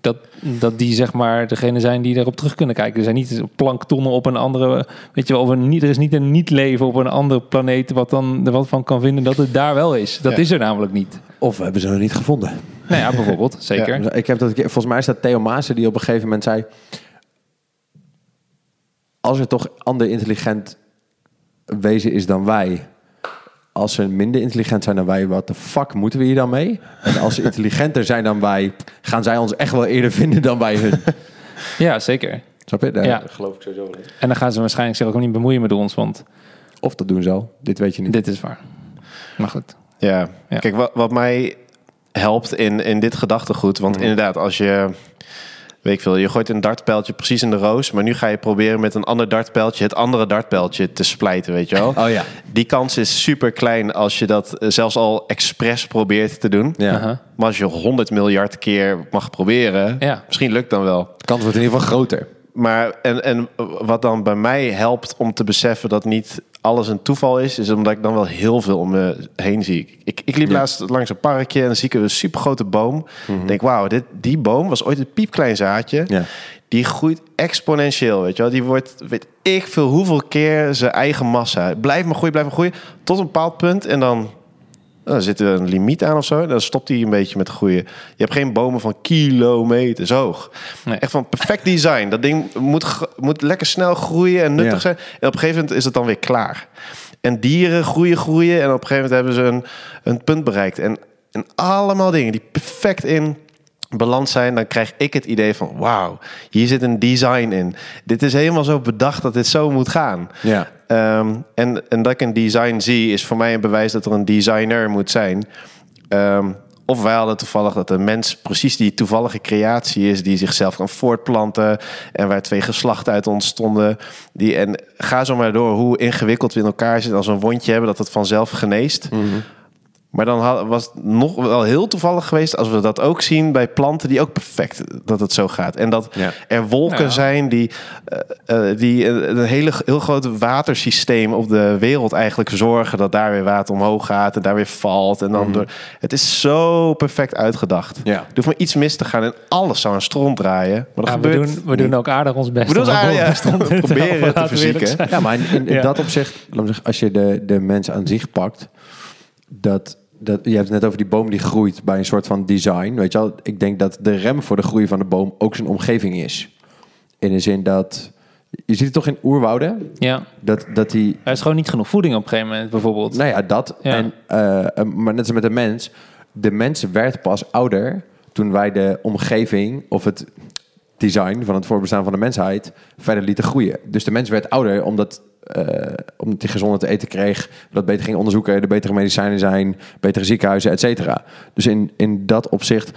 dat, dat die zeg maar degene zijn die daarop terug kunnen kijken. Er zijn niet planktonnen op een andere, weet je wel, niet, er is niet een niet-leven op een andere planeet wat dan er wat van kan vinden dat het daar wel is. Dat Ja. is er namelijk niet. Of we hebben ze nog niet gevonden. Nou ja, bijvoorbeeld, zeker. Ik heb dat, volgens mij is dat Theo Maassen die op een gegeven moment zei... Als er toch ander intelligent wezen is dan wij... Als ze minder intelligent zijn dan wij, wat de fuck moeten we hier dan mee? En als ze intelligenter zijn dan wij, gaan zij ons echt wel eerder vinden dan wij hun. Ja, zeker. Snap je? Daar Ja. geloof ik sowieso in. En dan gaan ze waarschijnlijk zich ook niet bemoeien met ons, want Of dat doen ze al. Dit weet je niet. dit is waar. Maar goed. Ja, Ja. kijk, wat, wat mij helpt in, in dit gedachtegoed, want inderdaad, als je, weet ik veel, je gooit een dartpijltje precies in de roos, maar nu ga je proberen met een ander dartpijltje het andere dartpijltje te splijten, weet je wel? Oh ja. Die kans is super klein als je dat eh, zelfs al expres probeert te doen. Ja. Maar als je 100 miljard keer mag proberen, Ja. misschien lukt dan wel. De kans wordt in ieder geval groter. Maar en, en wat dan bij mij helpt om te beseffen dat niet alles een toeval is, is omdat ik dan wel heel veel om me heen zie. Ik, ik liep Ja. laatst langs een parkje en dan zie ik een supergrote boom. Denk, wauw, dit, die boom was ooit een piepklein zaadje. Ja. Die groeit exponentieel, weet je wel. Die wordt, weet ik veel hoeveel keer zijn eigen massa. Blijf maar groeien, blijf maar groeien. Tot een bepaald punt en dan, dan zit er een limiet aan of zo. Dan stopt hij een beetje met groeien. Je hebt geen bomen van kilometers hoog. Nee. Echt van perfect design. Dat ding moet, moet lekker snel groeien en nuttig Ja. zijn. En op een gegeven moment is het dan weer klaar. En dieren groeien, groeien. En op een gegeven moment hebben ze een, een punt bereikt. En, en allemaal dingen die perfect in balans zijn. Dan krijg ik het idee van, wauw, hier zit een design in. Dit is helemaal zo bedacht dat dit zo moet gaan. Ja. Ehm, en, en dat ik een design zie, is voor mij een bewijs dat er een designer moet zijn. Ehm, of wij hadden toevallig dat de mens precies die toevallige creatie is, die zichzelf kan voortplanten en waar twee geslachten uit ontstonden. Die, en ga zo maar door hoe ingewikkeld we in elkaar zitten als we een wondje hebben, dat het vanzelf geneest. Maar dan had- was het nog wel heel toevallig geweest als we dat ook zien bij planten die ook perfect dat het zo gaat. En dat Ja. er wolken Ja. zijn die, eh, eh, die een, een hele, heel groot watersysteem op de wereld eigenlijk zorgen dat daar weer water omhoog gaat en daar weer valt. En dan door, het is zo perfect uitgedacht. Ja. Er hoeft maar iets mis te gaan en alles zou aan stront draaien. Maar dat Ja, we, doen, we doen ook aardig ons best. We doen om aardig, ja. boven te We proberen te zijn. Ja, maar in, in, in Ja. dat opzicht, als je de, de mens aan zich pakt, dat, dat, je hebt het net over die boom die groeit bij een soort van design. Weet je wel, ik denk dat de rem voor de groei van de boom ook zijn omgeving is. In de zin dat, je ziet het toch in oerwouden, Ja, dat, dat die, er is gewoon niet genoeg voeding op een gegeven moment, bijvoorbeeld. nou ja, dat. Ja. En, eh, eh, maar net als met de mens, de mens werd pas ouder toen wij de omgeving of het design van het voorbestaan van de mensheid verder lieten groeien. Dus de mens werd ouder omdat, eh, omdat hij gezonder te eten kreeg, dat beter ging onderzoeken, er betere medicijnen zijn, betere ziekenhuizen, et cetera. Dus in, in dat opzicht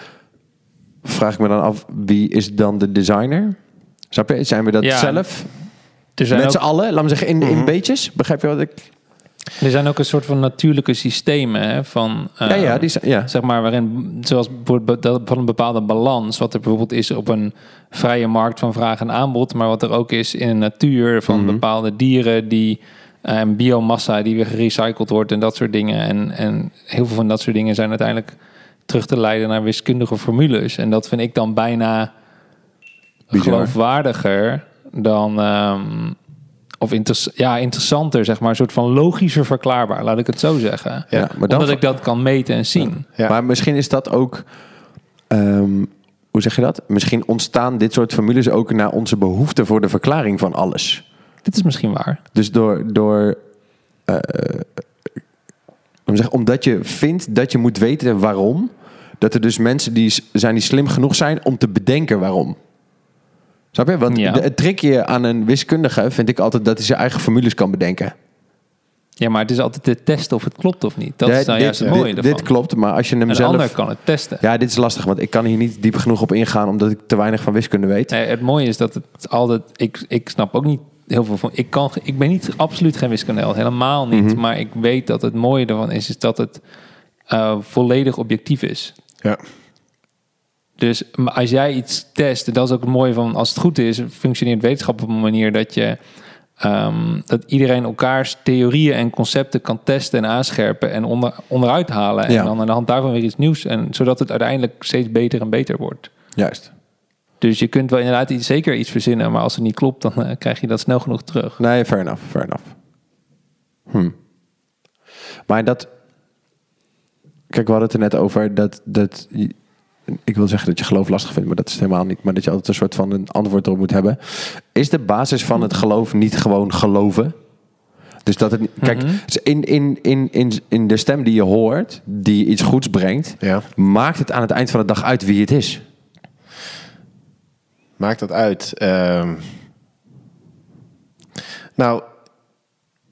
vraag ik me dan af, wie is dan de designer? Snap je? Zijn we dat Ja, zelf? er, zijn Met z'n allen? Laat me zeggen, in, in beetjes? Begrijp je wat ik... er zijn ook een soort van natuurlijke systemen hè, van... ja, ja, die, zijn- ja. zeg maar, waarin, zoals bijvoorbeeld dat- van een bepaalde balans, wat er bijvoorbeeld is op een vrije markt van vraag en aanbod, maar wat er ook is in de natuur van bepaalde dieren die eh, biomassa die weer gerecycled wordt en dat soort dingen. En, en heel veel van dat soort dingen zijn uiteindelijk terug te leiden naar wiskundige formules. En dat vind ik dan bijna Bizar. geloofwaardiger dan. ehm, of interess- ja, interessanter, zeg maar. Een soort van logischer verklaarbaar, laat ik het zo zeggen. Ja, maar dan- Omdat ik dat kan meten en zien. Ja. Maar misschien is dat ook. ehm, hoe zeg je dat? Misschien ontstaan dit soort formules ook naar onze behoefte voor de verklaring van alles. Dit is misschien waar. Dus door. door me zeggen, omdat je vindt dat je moet weten waarom. Dat er dus mensen die zijn die slim genoeg zijn om te bedenken waarom. Snap je? Want Ja. de- het trickje aan een wiskundige vind ik altijd dat hij zijn eigen formules kan bedenken. Ja, maar het is altijd te testen of het klopt of niet. Dat Ja, is nou dit, juist het dit- mooie ervan. dit klopt, maar als je hem Een zelf... ander kan het testen. Ja, dit is lastig, want ik kan hier niet diep genoeg op ingaan... omdat ik te weinig van wiskunde weet. Nee, het mooie is dat het altijd... Ik, ik snap ook niet heel veel van... Ik, kan, ik ben niet absoluut geen wiskunde, helemaal niet. Mhm. Maar ik weet dat het mooie ervan is... is dat het eh, volledig objectief is. Ja. Dus maar als jij iets test, en dat is ook het mooie van als het goed is, functioneert wetenschap op een manier dat je ehm, dat iedereen elkaars theorieën en concepten kan testen en aanscherpen en onder, onderuit halen. En Ja. dan aan de hand daarvan weer iets nieuws. En zodat het uiteindelijk steeds beter en beter wordt. Juist. Dus je kunt wel inderdaad iets, zeker iets verzinnen, maar als het niet klopt, dan eh, krijg je dat snel genoeg terug. Nee, fair enough, fair enough. Hm. Maar dat... Kijk, we hadden het er net over dat... dat ik wil zeggen dat je geloof lastig vindt, maar dat is het helemaal niet. Maar dat je altijd een soort van een antwoord erop moet hebben. Is de basis van het geloof niet gewoon geloven? Dus dat het... Kijk, in, in, in, in, in de stem die je hoort, die iets goeds brengt... Ja. maakt het aan het eind van de dag uit wie het is. Maakt dat uit? Ehm, nou,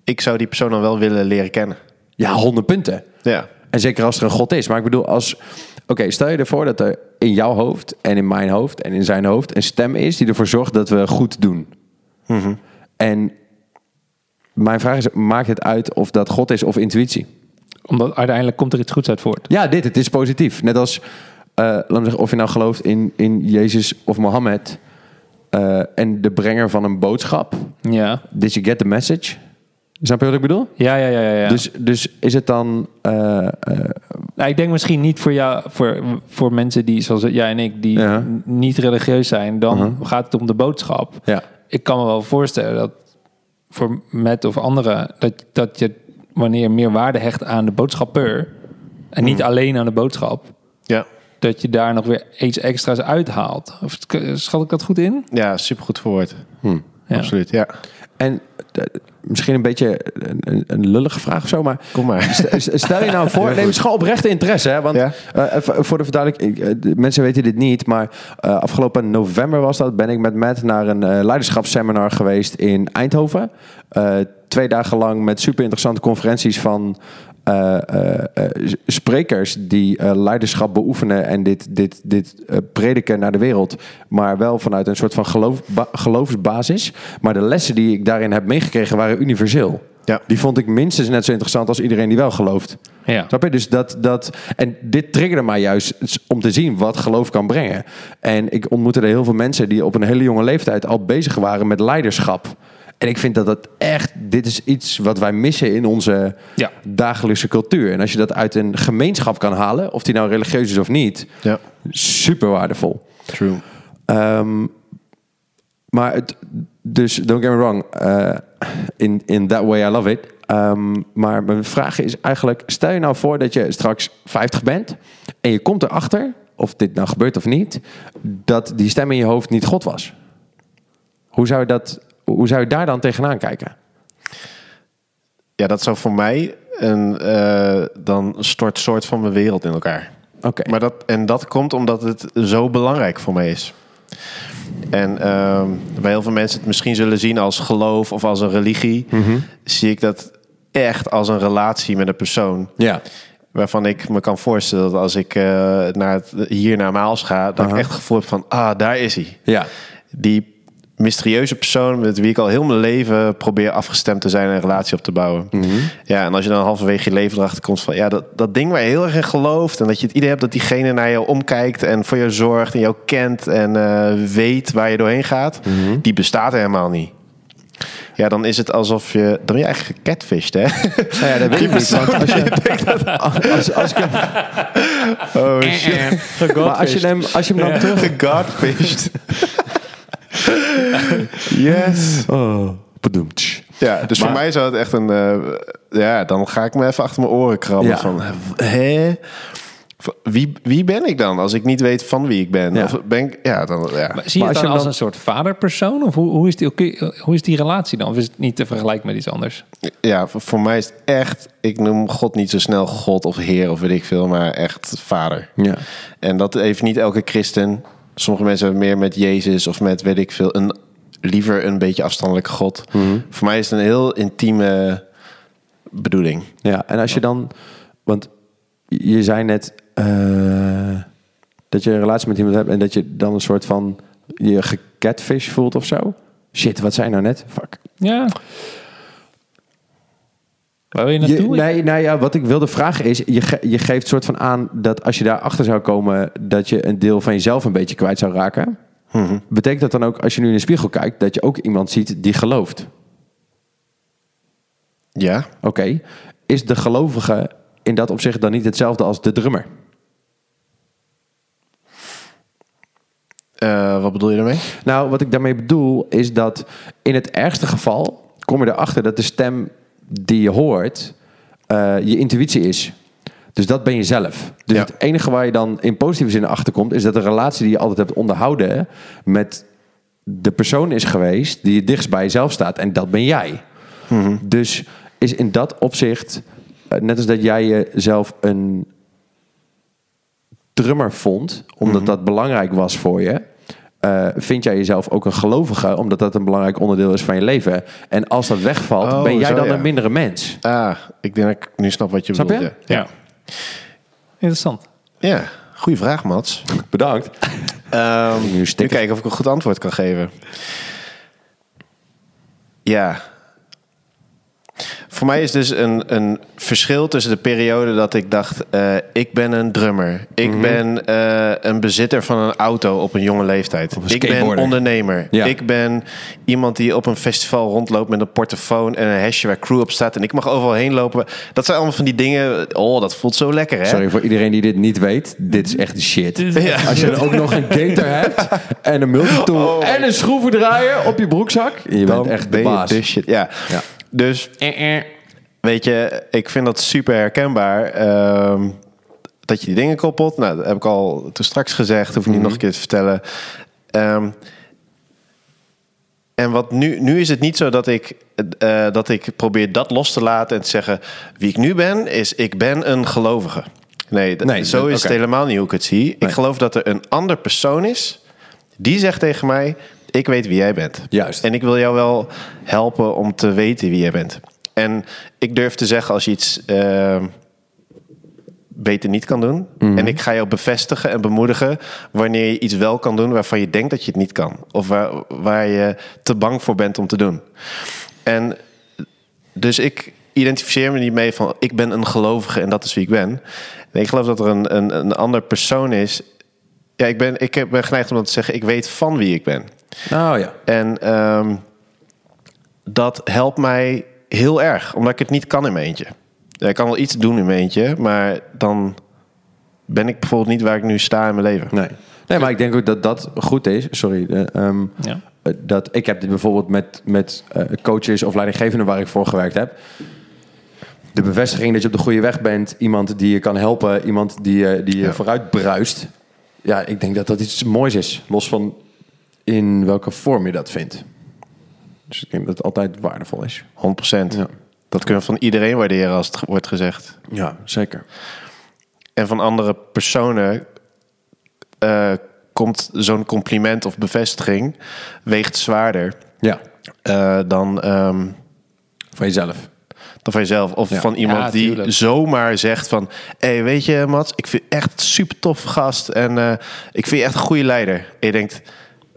ik zou die persoon dan wel willen leren kennen. Ja, honderd punten. Ja. En zeker als er een God is. Maar ik bedoel, als. Oké, stel je ervoor dat er in jouw hoofd en in mijn hoofd en in zijn hoofd een stem is die ervoor zorgt dat we goed doen. En mijn vraag is: maakt het uit of dat God is of intuïtie? Omdat uiteindelijk komt er iets goeds uit voort. Ja, dit, het is positief. Net als, laat me zeggen, of je nou gelooft in, in Jezus of Mohammed eh, en de brenger van een boodschap. Ja, Did you get the message? Snap je wat ik bedoel? ja, ja, ja. ja, ja. Dus, dus is het dan. eh, eh, Nou, ik denk misschien niet voor jou, voor, voor mensen die, zoals jij en ik, die Ja. niet religieus zijn. Dan Mhm. gaat het om de boodschap. ja. Ik kan me wel voorstellen dat voor met of anderen, dat, dat je wanneer meer waarde hecht aan de boodschapper en niet alleen aan de boodschap, Ja. dat je daar nog weer iets extra's uithaalt. Of schat ik dat goed in? Ja, supergoed verwoord. Hm. Ja. Absoluut, ja. En eh, misschien een beetje een, een, lullige vraag of zo, maar Kom maar. st- stel je nou voor, nee, het is gewoon oprechte interesse, hè? Want Ja. eh, voor de verduidelijking, eh, mensen weten dit niet, maar eh, afgelopen november was dat, ben ik met Matt naar een leiderschapsseminar geweest in Eindhoven. Twee dagen lang met super interessante conferenties van eh, eh, eh, sprekers die eh, leiderschap beoefenen en dit, dit, dit prediken naar de wereld. Maar wel vanuit een soort van geloof, ba- geloofsbasis. Maar de lessen die ik daarin heb meegekregen waren universeel. Ja. Die vond ik minstens net zo interessant als iedereen die wel gelooft. Ja. Snap je? Dus dat, dat, en dit triggerde mij juist om te zien wat geloof kan brengen. En ik ontmoette er heel veel mensen die op een hele jonge leeftijd al bezig waren met leiderschap. En ik vind dat dat echt, dit is iets wat wij missen in onze Ja. dagelijkse cultuur. En als je dat uit een gemeenschap kan halen, of die nou religieus is of niet, Ja. super waardevol. True. Ehm, maar het, dus, don't get me wrong, eh, in, in that way I love it. Ehm, maar mijn vraag is eigenlijk, stel je nou voor dat je straks 50 bent en je komt erachter, of dit nou gebeurt of niet, dat die stem in je hoofd niet God was. Hoe zou je, dat, hoe zou je daar dan tegenaan kijken? Ja, dat zou voor mij een, eh, dan stort soort van mijn wereld in elkaar. Oké. Maar dat, en dat komt omdat het zo belangrijk voor mij is. En ehm, bij heel veel mensen het misschien zullen zien als geloof of als een religie, zie ik dat echt als een relatie met een persoon. Ja. Waarvan ik me kan voorstellen dat als ik eh, naar het, hier naar Maals ga, dat ik echt het gevoel heb van, ah, daar is hij. Ja. Die mysterieuze persoon met wie ik al heel mijn leven probeer afgestemd te zijn en een relatie op te bouwen. Mhm. Ja, en als je dan halverwege je leven erachter komt van ja, dat, dat ding waar je heel erg in gelooft en dat je het idee hebt dat diegene naar jou omkijkt en voor je zorgt en jou kent en eh, weet waar je doorheen gaat, Mhm. die bestaat helemaal niet. Ja, dan is het alsof je. Dan ben je eigenlijk gecatfished, hè? Nou ja, dat weet ik niet. Want als je, als, als ik hem, Oh shit. maar als je hem, als je hem dan terug... Gegodfished. yes. Oh, bedoemd. Ja, dus voor mij zou het echt een... eh, ja, dan ga ik me even achter mijn oren krabben Ja. van... Hè? Wie, wie ben ik dan als ik niet weet van wie ik ben? Ja. Of ben ik... Ja, dan... Ja. Maar zie je Maar het als dan je als dan- een soort vaderpersoon? Of hoe, hoe, is die, hoe is die relatie dan? Of is het niet te vergelijken met iets anders? ja, voor, voor mij is het echt... Ik noem God niet zo snel God of Heer of weet ik veel, maar echt vader. Ja. En dat heeft niet elke christen. Sommige mensen hebben meer met Jezus of met weet ik veel. Een, liever een beetje afstandelijke God. Mhm. Voor mij is het een heel intieme bedoeling. Ja, en als je dan, want je zei net eh, dat je een relatie met iemand hebt en dat je dan een soort van je gecatfish voelt of zo. Shit, wat zei je nou net? Fuck. Ja. Waar wil je Je, naartoe? nee, nou ja, wat ik wilde vragen is, je, ge- je geeft soort van aan dat als je daarachter zou komen, dat je een deel van jezelf een beetje kwijt zou raken. Betekent dat dan ook, als je nu in de spiegel kijkt, dat je ook iemand ziet die gelooft? Ja. Oké, is de gelovige in dat opzicht dan niet hetzelfde als de drummer? Eh, wat bedoel je daarmee? Nou, wat ik daarmee bedoel is dat in het ergste geval kom je erachter dat de stem die je hoort eh, je intuïtie is. Dus dat ben je zelf. Dus Ja. het enige waar je dan in positieve zin achter komt, is dat de relatie die je altijd hebt onderhouden met de persoon is geweest die het dichtst bij jezelf staat. En dat ben jij. Dus is in dat opzicht, eh, net als dat jij jezelf een drummer vond, omdat dat belangrijk was voor je. Eh, vind jij jezelf ook een gelovige, omdat dat een belangrijk onderdeel is van je leven. En als dat wegvalt, Oh, ben jij zo, dan ja. een mindere mens. Ah, ik denk dat ik nu snap wat je Snap je? bedoelt. Ja. Interessant. Ja, goede vraag, Mats. Bedankt. Ehm, Nu kijken of ik een goed antwoord kan geven. Ja. Voor mij is dus een, een verschil tussen de periode dat ik dacht... eh, ik ben een drummer. Ik Mhm. ben eh, een bezitter van een auto op een jonge leeftijd. Of een ik ben ondernemer. Ja. Ik ben iemand die op een festival rondloopt met een portofoon... en een hesje waar crew op staat. En ik mag overal heen lopen. Dat zijn allemaal van die dingen... Oh, dat voelt zo lekker, hè? Sorry voor iedereen die dit niet weet. Dit is echt de shit. Ja. Als je dan ook nog een gator hebt en een multitool Oh. en een schroevendraaier op je broekzak. Je Dan bent echt de ben je baas. de shit. Ja. Ja. Dus weet je, ik vind dat super herkenbaar. ehm, dat je die dingen koppelt. Nou, dat heb ik al toen straks gezegd. Hoef ik niet nog een keer te vertellen. Ehm, en wat nu, nu is het niet zo dat ik, eh, dat ik probeer dat los te laten en te zeggen: wie ik nu ben, is ik ben een gelovige. Nee, zo is het helemaal niet hoe ik het zie. Nee. Ik geloof dat er een ander persoon is die zegt tegen mij: ik weet wie jij bent. Juist. En ik wil jou wel helpen om te weten wie jij bent. En ik durf te zeggen als je iets eh, beter niet kan doen. Mhm. En ik ga jou bevestigen en bemoedigen wanneer je iets wel kan doen waarvan je denkt dat je het niet kan. Of waar, waar je te bang voor bent om te doen. En dus ik identificeer me niet mee van ik ben een gelovige en dat is wie ik ben. Nee, ik geloof dat er een, een, een ander persoon is. Ja, ik ben, ik ben geneigd om dat te zeggen. Ik weet van wie ik ben. Nou ja. En ehm, dat helpt mij heel erg, omdat ik het niet kan in mijn eentje. Ik kan wel iets doen in mijn eentje, maar dan ben ik bijvoorbeeld niet waar ik nu sta in mijn leven. Nee. nee, maar ik denk ook dat dat goed is. Sorry. eh, ehm, Ja. eh, dat, ik heb dit bijvoorbeeld met, met eh, coaches of leidinggevenden waar ik voor gewerkt heb. De bevestiging dat je op de goede weg bent. Iemand die je kan helpen. Iemand die, je- die je Ja. vooruit bruist. Ja, ik denk dat dat iets moois is. Los van in welke vorm je dat vindt. Dus ik denk dat het altijd waardevol is. 100%. Ja. Dat kunnen we van iedereen waarderen als het wordt gezegd. Ja, zeker. En van andere personen eh, komt zo'n compliment of bevestiging weegt zwaarder Ja, eh, dan, ehm, van jezelf. dan van jezelf. Of Ja. van iemand Ja, die zomaar zegt van... Hé, hey, weet je Mats, ik vind je echt een super tof gast. En eh, ik vind je echt een goede leider. En je denkt,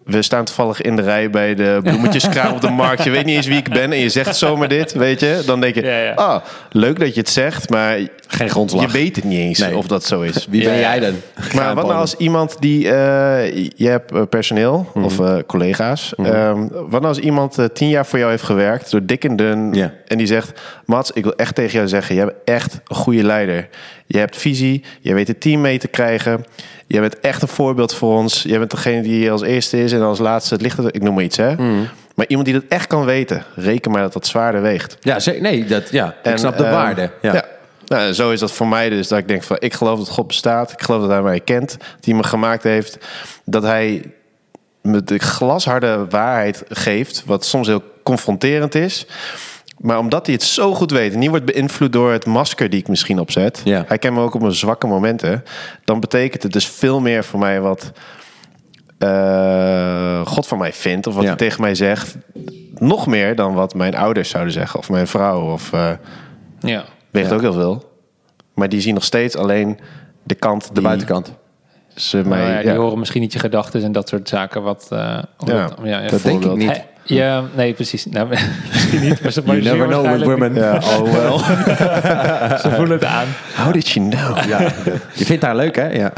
we staan toevallig in de rij bij de bloemetjeskraam op de markt. Je weet niet eens wie ik ben en je zegt zomaar dit, weet je. Dan denk je, Ja, ja. ah, leuk dat je het zegt, maar Geen grondslag. je weet het niet eens Nee. of dat zo is. Wie ben Ja, jij dan? Maar wat nou als iemand die... eh, je hebt personeel of eh, collega's. Ehm, wat nou als iemand eh, tien jaar voor jou heeft gewerkt... door dik en dun... En die zegt... Mats, ik wil echt tegen jou zeggen... jij bent echt een goede leider. Je hebt visie. Je weet het team mee te krijgen. Je bent echt een voorbeeld voor ons. Jij bent degene die als eerste is... en als laatste het licht... Ik noem maar iets, hè. Mhm. Maar iemand die dat echt kan weten... reken maar dat dat zwaarder weegt. Ja, nee, dat, ja. ik En, snap de ehm, waarde. Ja. Ja. Nou, zo is dat voor mij dus. Dat ik denk van, ik geloof dat God bestaat. Ik geloof dat hij mij kent. Dat hij me gemaakt heeft. Dat hij me de glasharde waarheid geeft. Wat soms heel confronterend is. Maar omdat hij het zo goed weet. En niet wordt beïnvloed door het masker die ik misschien opzet. Ja. Hij kent me ook op mijn zwakke momenten. Dan betekent het dus veel meer voor mij wat... eh, God van mij vindt. Of wat Ja. hij tegen mij zegt. Nog meer dan wat mijn ouders zouden zeggen. Of mijn vrouw. Of... eh, Ja. Weegt Ja. ook heel veel. Maar die zien nog steeds alleen de kant De die buitenkant. ze Maar mij... ja, die ja. horen misschien niet je gedachten en dat soort zaken. Wat, eh, Ja, dat- ja, ja. dat denk ik niet. Ja, nee, precies. Nou, misschien niet, maar ze, You never know with women. Ja, oh well. Ze voelen het aan. How did you know? Ja. Je vindt haar leuk, hè? Ja.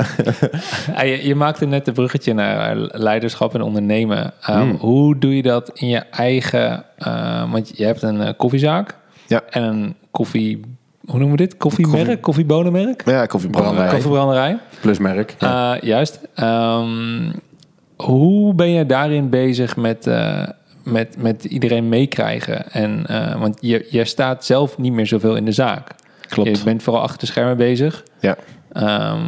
Ah, je, je maakte net de bruggetje naar leiderschap en ondernemen. Ehm, Hmm. Hoe doe je dat in je eigen... eh, want je hebt een eh, koffiezaak Ja. en een koffie... Hoe noemen we dit? Koffiemerk? Koffiebonenmerk? Ja, koffiebranderij. Koffiebranderij. Plusmerk. Ja. Eh, juist. Ehm, hoe ben je daarin bezig met, eh, met, met iedereen meekrijgen? En, eh, want je, je staat zelf niet meer zoveel in de zaak. Klopt. Je bent vooral achter de schermen bezig. Ja. Ehm,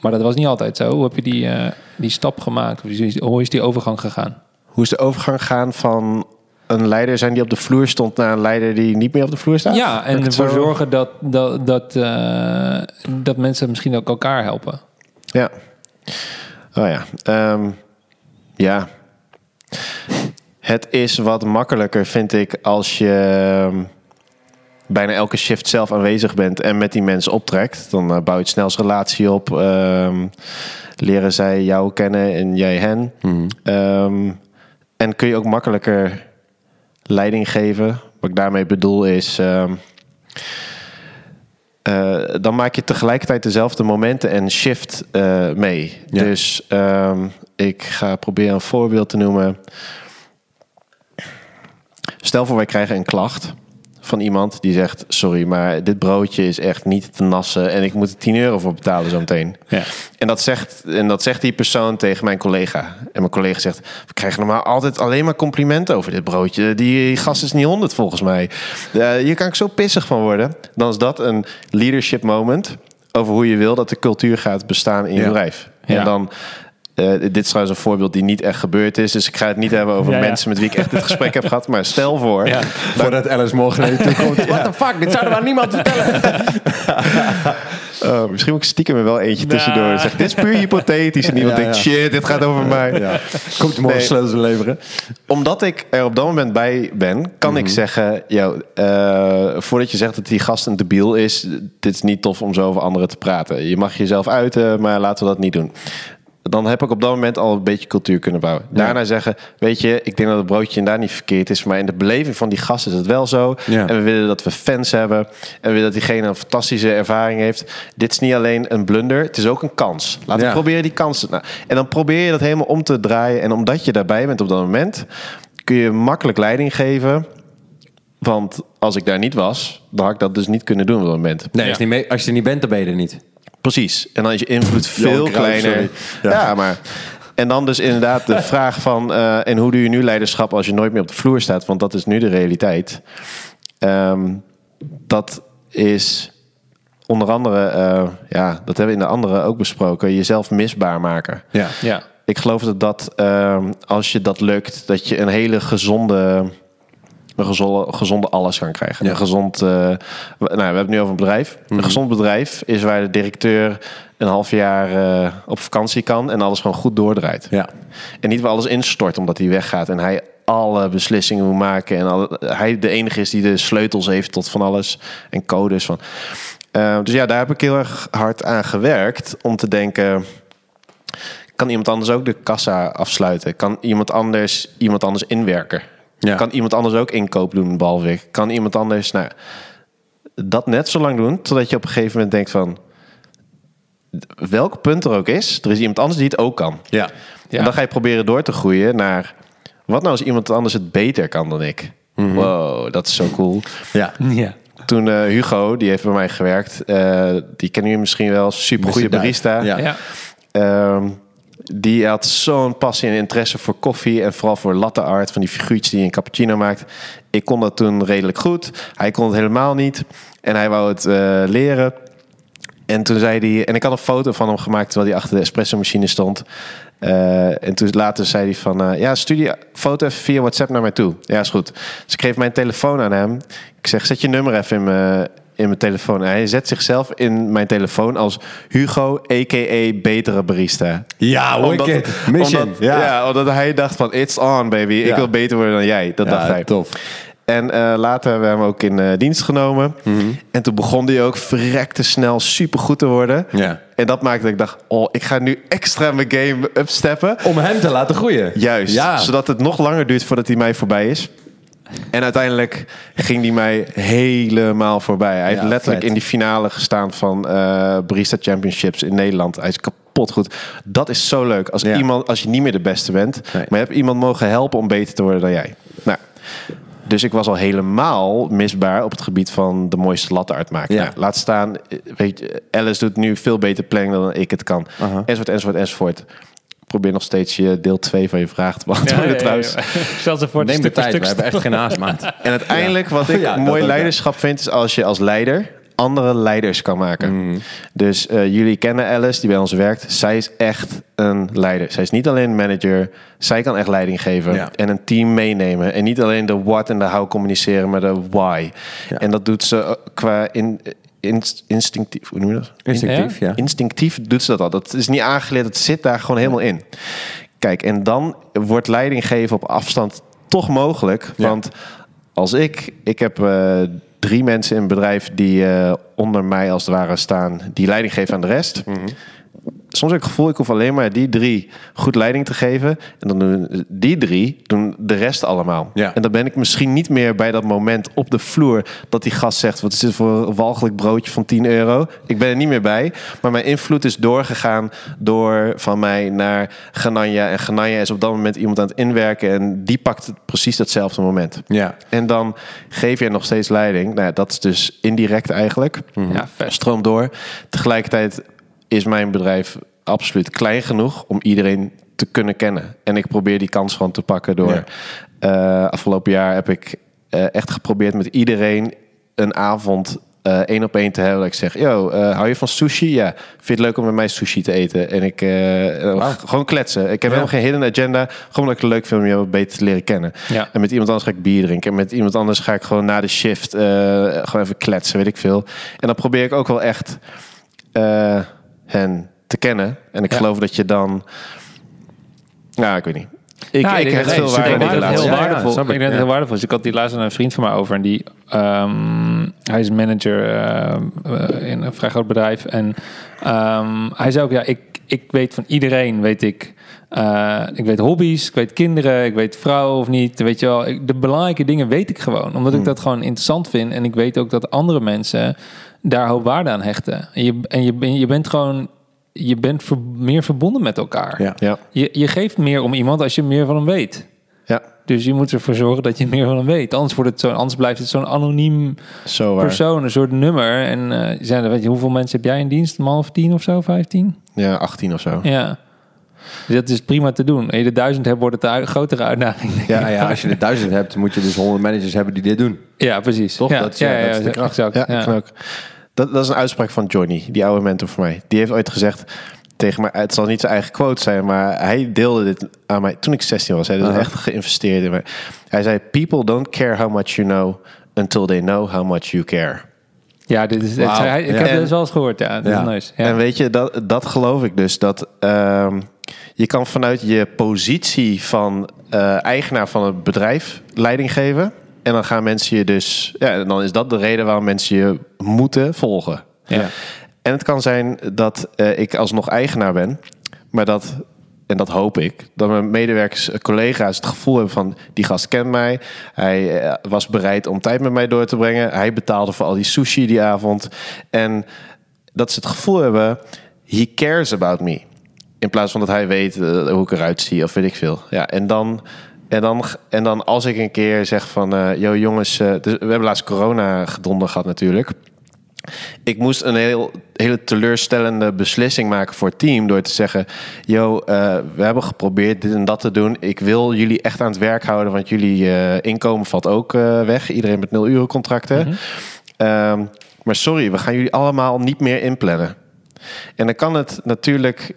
maar dat was niet altijd zo. Hoe heb je die, eh, die stap gemaakt? Hoe is, die overgang gegaan? Hoe is de overgang gegaan van een leider zijn die op de vloer stond naar een leider die niet meer op de vloer staat? Ja, en ervoor zo- zorgen dat, dat, dat, eh, dat mensen misschien ook elkaar helpen. Ja. Oh ja. Ehm, ja. Het is wat makkelijker, vind ik, als je ehm, bijna elke shift zelf aanwezig bent en met die mensen optrekt. Dan eh, bouw je het snelst relatie op. ehm, leren zij jou kennen en jij hen. Ehm, en kun je ook makkelijker leiding geven. Wat ik daarmee bedoel is. eh, dan maak je tegelijkertijd dezelfde momenten en shift eh, mee. Ja. Dus ik ga proberen een voorbeeld te noemen. Stel voor, wij krijgen een klacht van iemand die zegt: Sorry, maar dit broodje is echt niet te nassen en ik moet er 10 euro voor betalen zo meteen. Ja. En dat, zegt, en dat zegt die persoon tegen mijn collega. En mijn collega zegt: We krijgen normaal altijd alleen maar complimenten over dit broodje. Die gast is niet 100 volgens mij. Eh, hier kan ik zo pissig van worden. Dan is dat een leadership moment over hoe je wil dat de cultuur gaat bestaan in je Ja. bedrijf. Ja. En dan. Eh, dit is trouwens een voorbeeld die niet echt gebeurd is. Dus ik ga het niet hebben over Ja, ja. mensen met wie ik echt dit gesprek heb gehad. Maar stel voor. Ja. Voordat Alice morgen naar je toe komt. What the fuck? Dit zouden we aan niemand vertellen. Oh, misschien moet ik stiekem er wel eentje Nou. tussendoor. Zeg, dit is puur hypothetisch. En iemand Ja, denkt, ja. shit, dit gaat over mij. Ja. Komt je morgen Nee. sleutels leveren? Omdat ik er op dat moment bij ben, kan ik zeggen... Yo, eh, voordat je zegt dat die gast een debiel is... dit is niet tof om zo over anderen te praten. Je mag jezelf uiten, maar laten we dat niet doen. Dan heb ik op dat moment al een beetje cultuur kunnen bouwen. Daarna zeggen, weet je, ik denk dat het broodje inderdaad niet verkeerd is... maar in de beleving van die gast is het wel zo. Ja. En we willen dat we fans hebben. En we willen dat diegene een fantastische ervaring heeft. Dit is niet alleen een blunder, het is ook een kans. Laten Ja. we proberen die kansen. Nou, en dan probeer je dat helemaal om te draaien. En omdat je daarbij bent op dat moment... kun je makkelijk leiding geven... Want als ik daar niet was, dan had ik dat dus niet kunnen doen op dat moment. Nee, Ja. als, je niet mee- als je er niet bent, dan ben je er niet. Precies. En dan is je invloed veel kleiner. Ja. maar. En dan dus inderdaad de vraag van... eh, en hoe doe je nu leiderschap als je nooit meer op de vloer staat? Want dat is nu de realiteit. Ehm, dat is onder andere... eh, ja, dat hebben we in de andere ook besproken. Jezelf misbaar maken. Ja. Ja. Ik geloof dat dat, ehm, als je dat lukt, dat je een hele gezonde, een gezonde, gezonde alles kan krijgen. Ja. Een gezond, eh, nou, we hebben het nu over een bedrijf. Een gezond bedrijf is waar de directeur een half jaar eh, op vakantie kan en alles gewoon goed doordraait. Ja. En niet waar alles instort omdat hij weggaat en hij alle beslissingen moet maken en alle, hij de enige is die de sleutels heeft tot van alles en codes van. Eh, dus ja, daar heb ik heel erg hard aan gewerkt om te denken. Kan iemand anders ook de kassa afsluiten? Kan iemand anders iemand anders inwerken? Ja. Kan iemand anders ook inkoop doen, behalve ik? Kan iemand anders nou, dat net zo lang doen, totdat je op een gegeven moment denkt van... Welk punt er ook is, er is iemand anders die het ook kan. Ja. Ja. En dan ga je proberen door te groeien naar... Wat nou als iemand anders het beter kan dan ik? Wow, dat is zo cool. Ja. Ja. Toen eh, Hugo, die heeft bij mij gewerkt... eh, die kennen jullie misschien wel, super goede barista. Ja. Ja. Ehm, die had zo'n passie en interesse voor koffie en vooral voor latte art, van die figuurtjes die je een cappuccino maakt. Ik kon dat toen redelijk goed. Hij kon het helemaal niet en hij wou het eh, leren. En toen zei hij, en ik had een foto van hem gemaakt terwijl hij achter de espresso machine stond. Eh, en toen later zei hij van, eh, ja, stuur die foto even via WhatsApp naar mij toe. Ja, is goed. Dus ik geef mijn telefoon aan hem. Ik zeg, zet je nummer even in mijn, in mijn telefoon. Hij zet zichzelf in mijn telefoon als Hugo, a.k.a. betere barista. Ja, wicked. Mission. Omdat, ja. ja. omdat hij dacht van, it's on baby. Ik Ja. wil beter worden dan jij. Dat dacht Ja, hij. tof. En eh, later hebben we hem ook in eh, dienst genomen. En toen begon hij ook verrekte snel supergoed te worden. Ja. En dat maakte dat ik dacht, oh, ik ga nu extra mijn game upsteppen. Om hem te laten groeien. Juist, Ja. zodat het nog langer duurt voordat hij mij voorbij is. En uiteindelijk ging hij mij helemaal voorbij. Hij heeft Ja, letterlijk vet. in die finale gestaan van eh Barista Championships in Nederland. Hij is kapot goed. Dat is zo leuk. Als, Ja. iemand, als je niet meer de beste bent, Nee. maar je hebt iemand mogen helpen om beter te worden dan jij. Nou, dus ik was al helemaal misbaar op het gebied van de mooiste latte uitmaken. Ja. Nou, laat staan, eh, weet je, Alice doet nu veel beter planning dan ik het kan. Enzovoort, enzovoort, enzovoort. Probeer nog steeds je deel 2 van je vraag te beantwoorden trouwens. Stel ze voor Neem de tijd, we hebben echt geen haastmaat. En uiteindelijk, wat ik mooi ook, ja. leiderschap vind, is als je als leider andere leiders kan maken. Mhm. Dus eh, jullie kennen Alice, die bij ons werkt. Zij is echt een leider. Zij is niet alleen manager, zij kan echt leiding geven Ja. en een team meenemen. En niet alleen de what en de how communiceren, maar de why. Ja. En dat doet ze eh, qua in, inst- instinctief. Hoe noem je dat? Instinctief, ja. Instinctief doet ze dat al. Dat is niet aangeleerd, het zit daar gewoon helemaal in. Kijk, en dan wordt leiding geven op afstand toch mogelijk. Want als ik, ik heb eh, drie mensen in het bedrijf die eh, onder mij als het ware staan, die leiding geven aan de rest. Mhm. Soms heb ik het gevoel, ik hoef alleen maar die drie goed leiding te geven. En dan doen die drie doen de rest allemaal. Ja. En dan ben ik misschien niet meer bij dat moment op de vloer dat die gast zegt: Wat is dit voor een walgelijk broodje van 10 euro? Ik ben er niet meer bij. Maar mijn invloed is doorgegaan door van mij naar Gananja. En Gananja is op dat moment iemand aan het inwerken. En die pakt het precies datzelfde moment. Ja. En dan geef je nog steeds leiding. Nou, ja, dat is dus indirect eigenlijk. Ja, vet. Stroom door. Tegelijkertijd is mijn bedrijf absoluut klein genoeg om iedereen te kunnen kennen. En ik probeer die kans gewoon te pakken door. Ja. eh, afgelopen jaar heb ik eh, echt geprobeerd met iedereen een avond eh, één op één te hebben. Dat ik zeg, yo, hou je van sushi? Ja. Vind je het leuk om met mij sushi te eten? En ik gewoon kletsen. Ik heb Ja. helemaal geen hidden agenda. Gewoon omdat ik het leuk vind om je wat beter te leren kennen. Ja. En met iemand anders ga ik bier drinken. En met iemand anders ga ik gewoon na de shift gewoon even kletsen, weet ik veel. En dan probeer ik ook wel echt hen te kennen. En ik geloof dat je dan... Ja, ik weet niet. Ik, Ja, ik hecht dat- veel ik waarde aan heel waardevol. ik ik. denk dat het heel waardevol is. Ik had die laatst aan een vriend van mij over en die ehm, hij is manager eh, in een vrij groot bedrijf en ehm, hij zei ook ja ik ik weet van iedereen weet ik eh, ik weet hobby's, ik weet kinderen, ik weet vrouwen of niet, weet je wel. Ik- de belangrijke dingen weet ik gewoon, omdat ik dat gewoon interessant vind en ik weet ook dat andere mensen daar hoop waarde aan hechten. En je, en je, ben- je bent gewoon je bent ver- meer verbonden met elkaar. Ja. Ja, Je, je geeft meer om iemand als je meer van hem weet. ja, Dus je moet ervoor zorgen dat je meer van hem weet. Anders, wordt het zo, anders blijft het zo'n anoniem zo persoon, een soort nummer. En eh, zijn er, weet je, hoeveel mensen heb jij in dienst? Een man of tien of zo, vijftien? Ja, 18 of zo. Ja. Dus dat is prima te doen. En je de duizend hebt, wordt het een grotere uitdaging. Ja, ja, als je er duizend hebt, moet je dus honderd managers hebben die dit doen. Ja, precies. Toch? Ja, Dat is- ja, ja, ja, dat is de kracht. exact. Ja, ik ook. Dat, dat is een uitspraak van Johnny, die oude mentor voor mij. Die heeft ooit gezegd tegen mij, het zal niet zijn eigen quote zijn, maar hij deelde dit aan mij toen ik 16 was. Hij heeft Aha. echt geïnvesteerd in mij. Hij zei, people don't care how much you know until they know how much you care. Ja, dit is, dit- ik Ja. heb En- het wel eens gehoord. Ja, dat Ja. is nice. Ja. En weet je, dat, dat geloof ik dus. Dat ehm, je kan vanuit je positie van eh, eigenaar van het bedrijf leiding geven. En dan gaan mensen je dus... Ja, en dan is dat de reden waarom mensen je moeten volgen. Ja. En het kan zijn dat eh, ik alsnog eigenaar ben. Maar dat, en dat hoop ik, dat mijn medewerkers, eh, collega's het gevoel hebben van... die gast kent mij, hij eh, was bereid om tijd met mij door te brengen. Hij betaalde voor al die sushi die avond. En dat ze het gevoel hebben, he cares about me. In plaats van dat hij weet hoe ik eruit zie of weet ik veel. Ja, en dan... En dan, en dan als ik een keer zeg van... eh yo jongens, eh, dus we hebben laatst corona gedonder gehad natuurlijk. Ik moest een heel, hele teleurstellende beslissing maken voor het team... door te zeggen, yo, eh, we hebben geprobeerd dit en dat te doen. Ik wil jullie echt aan het werk houden... want jullie inkomen valt ook weg. Iedereen met nul uren contracten. Ehm, maar sorry, we gaan jullie allemaal niet meer inplannen. En dan kan het natuurlijk...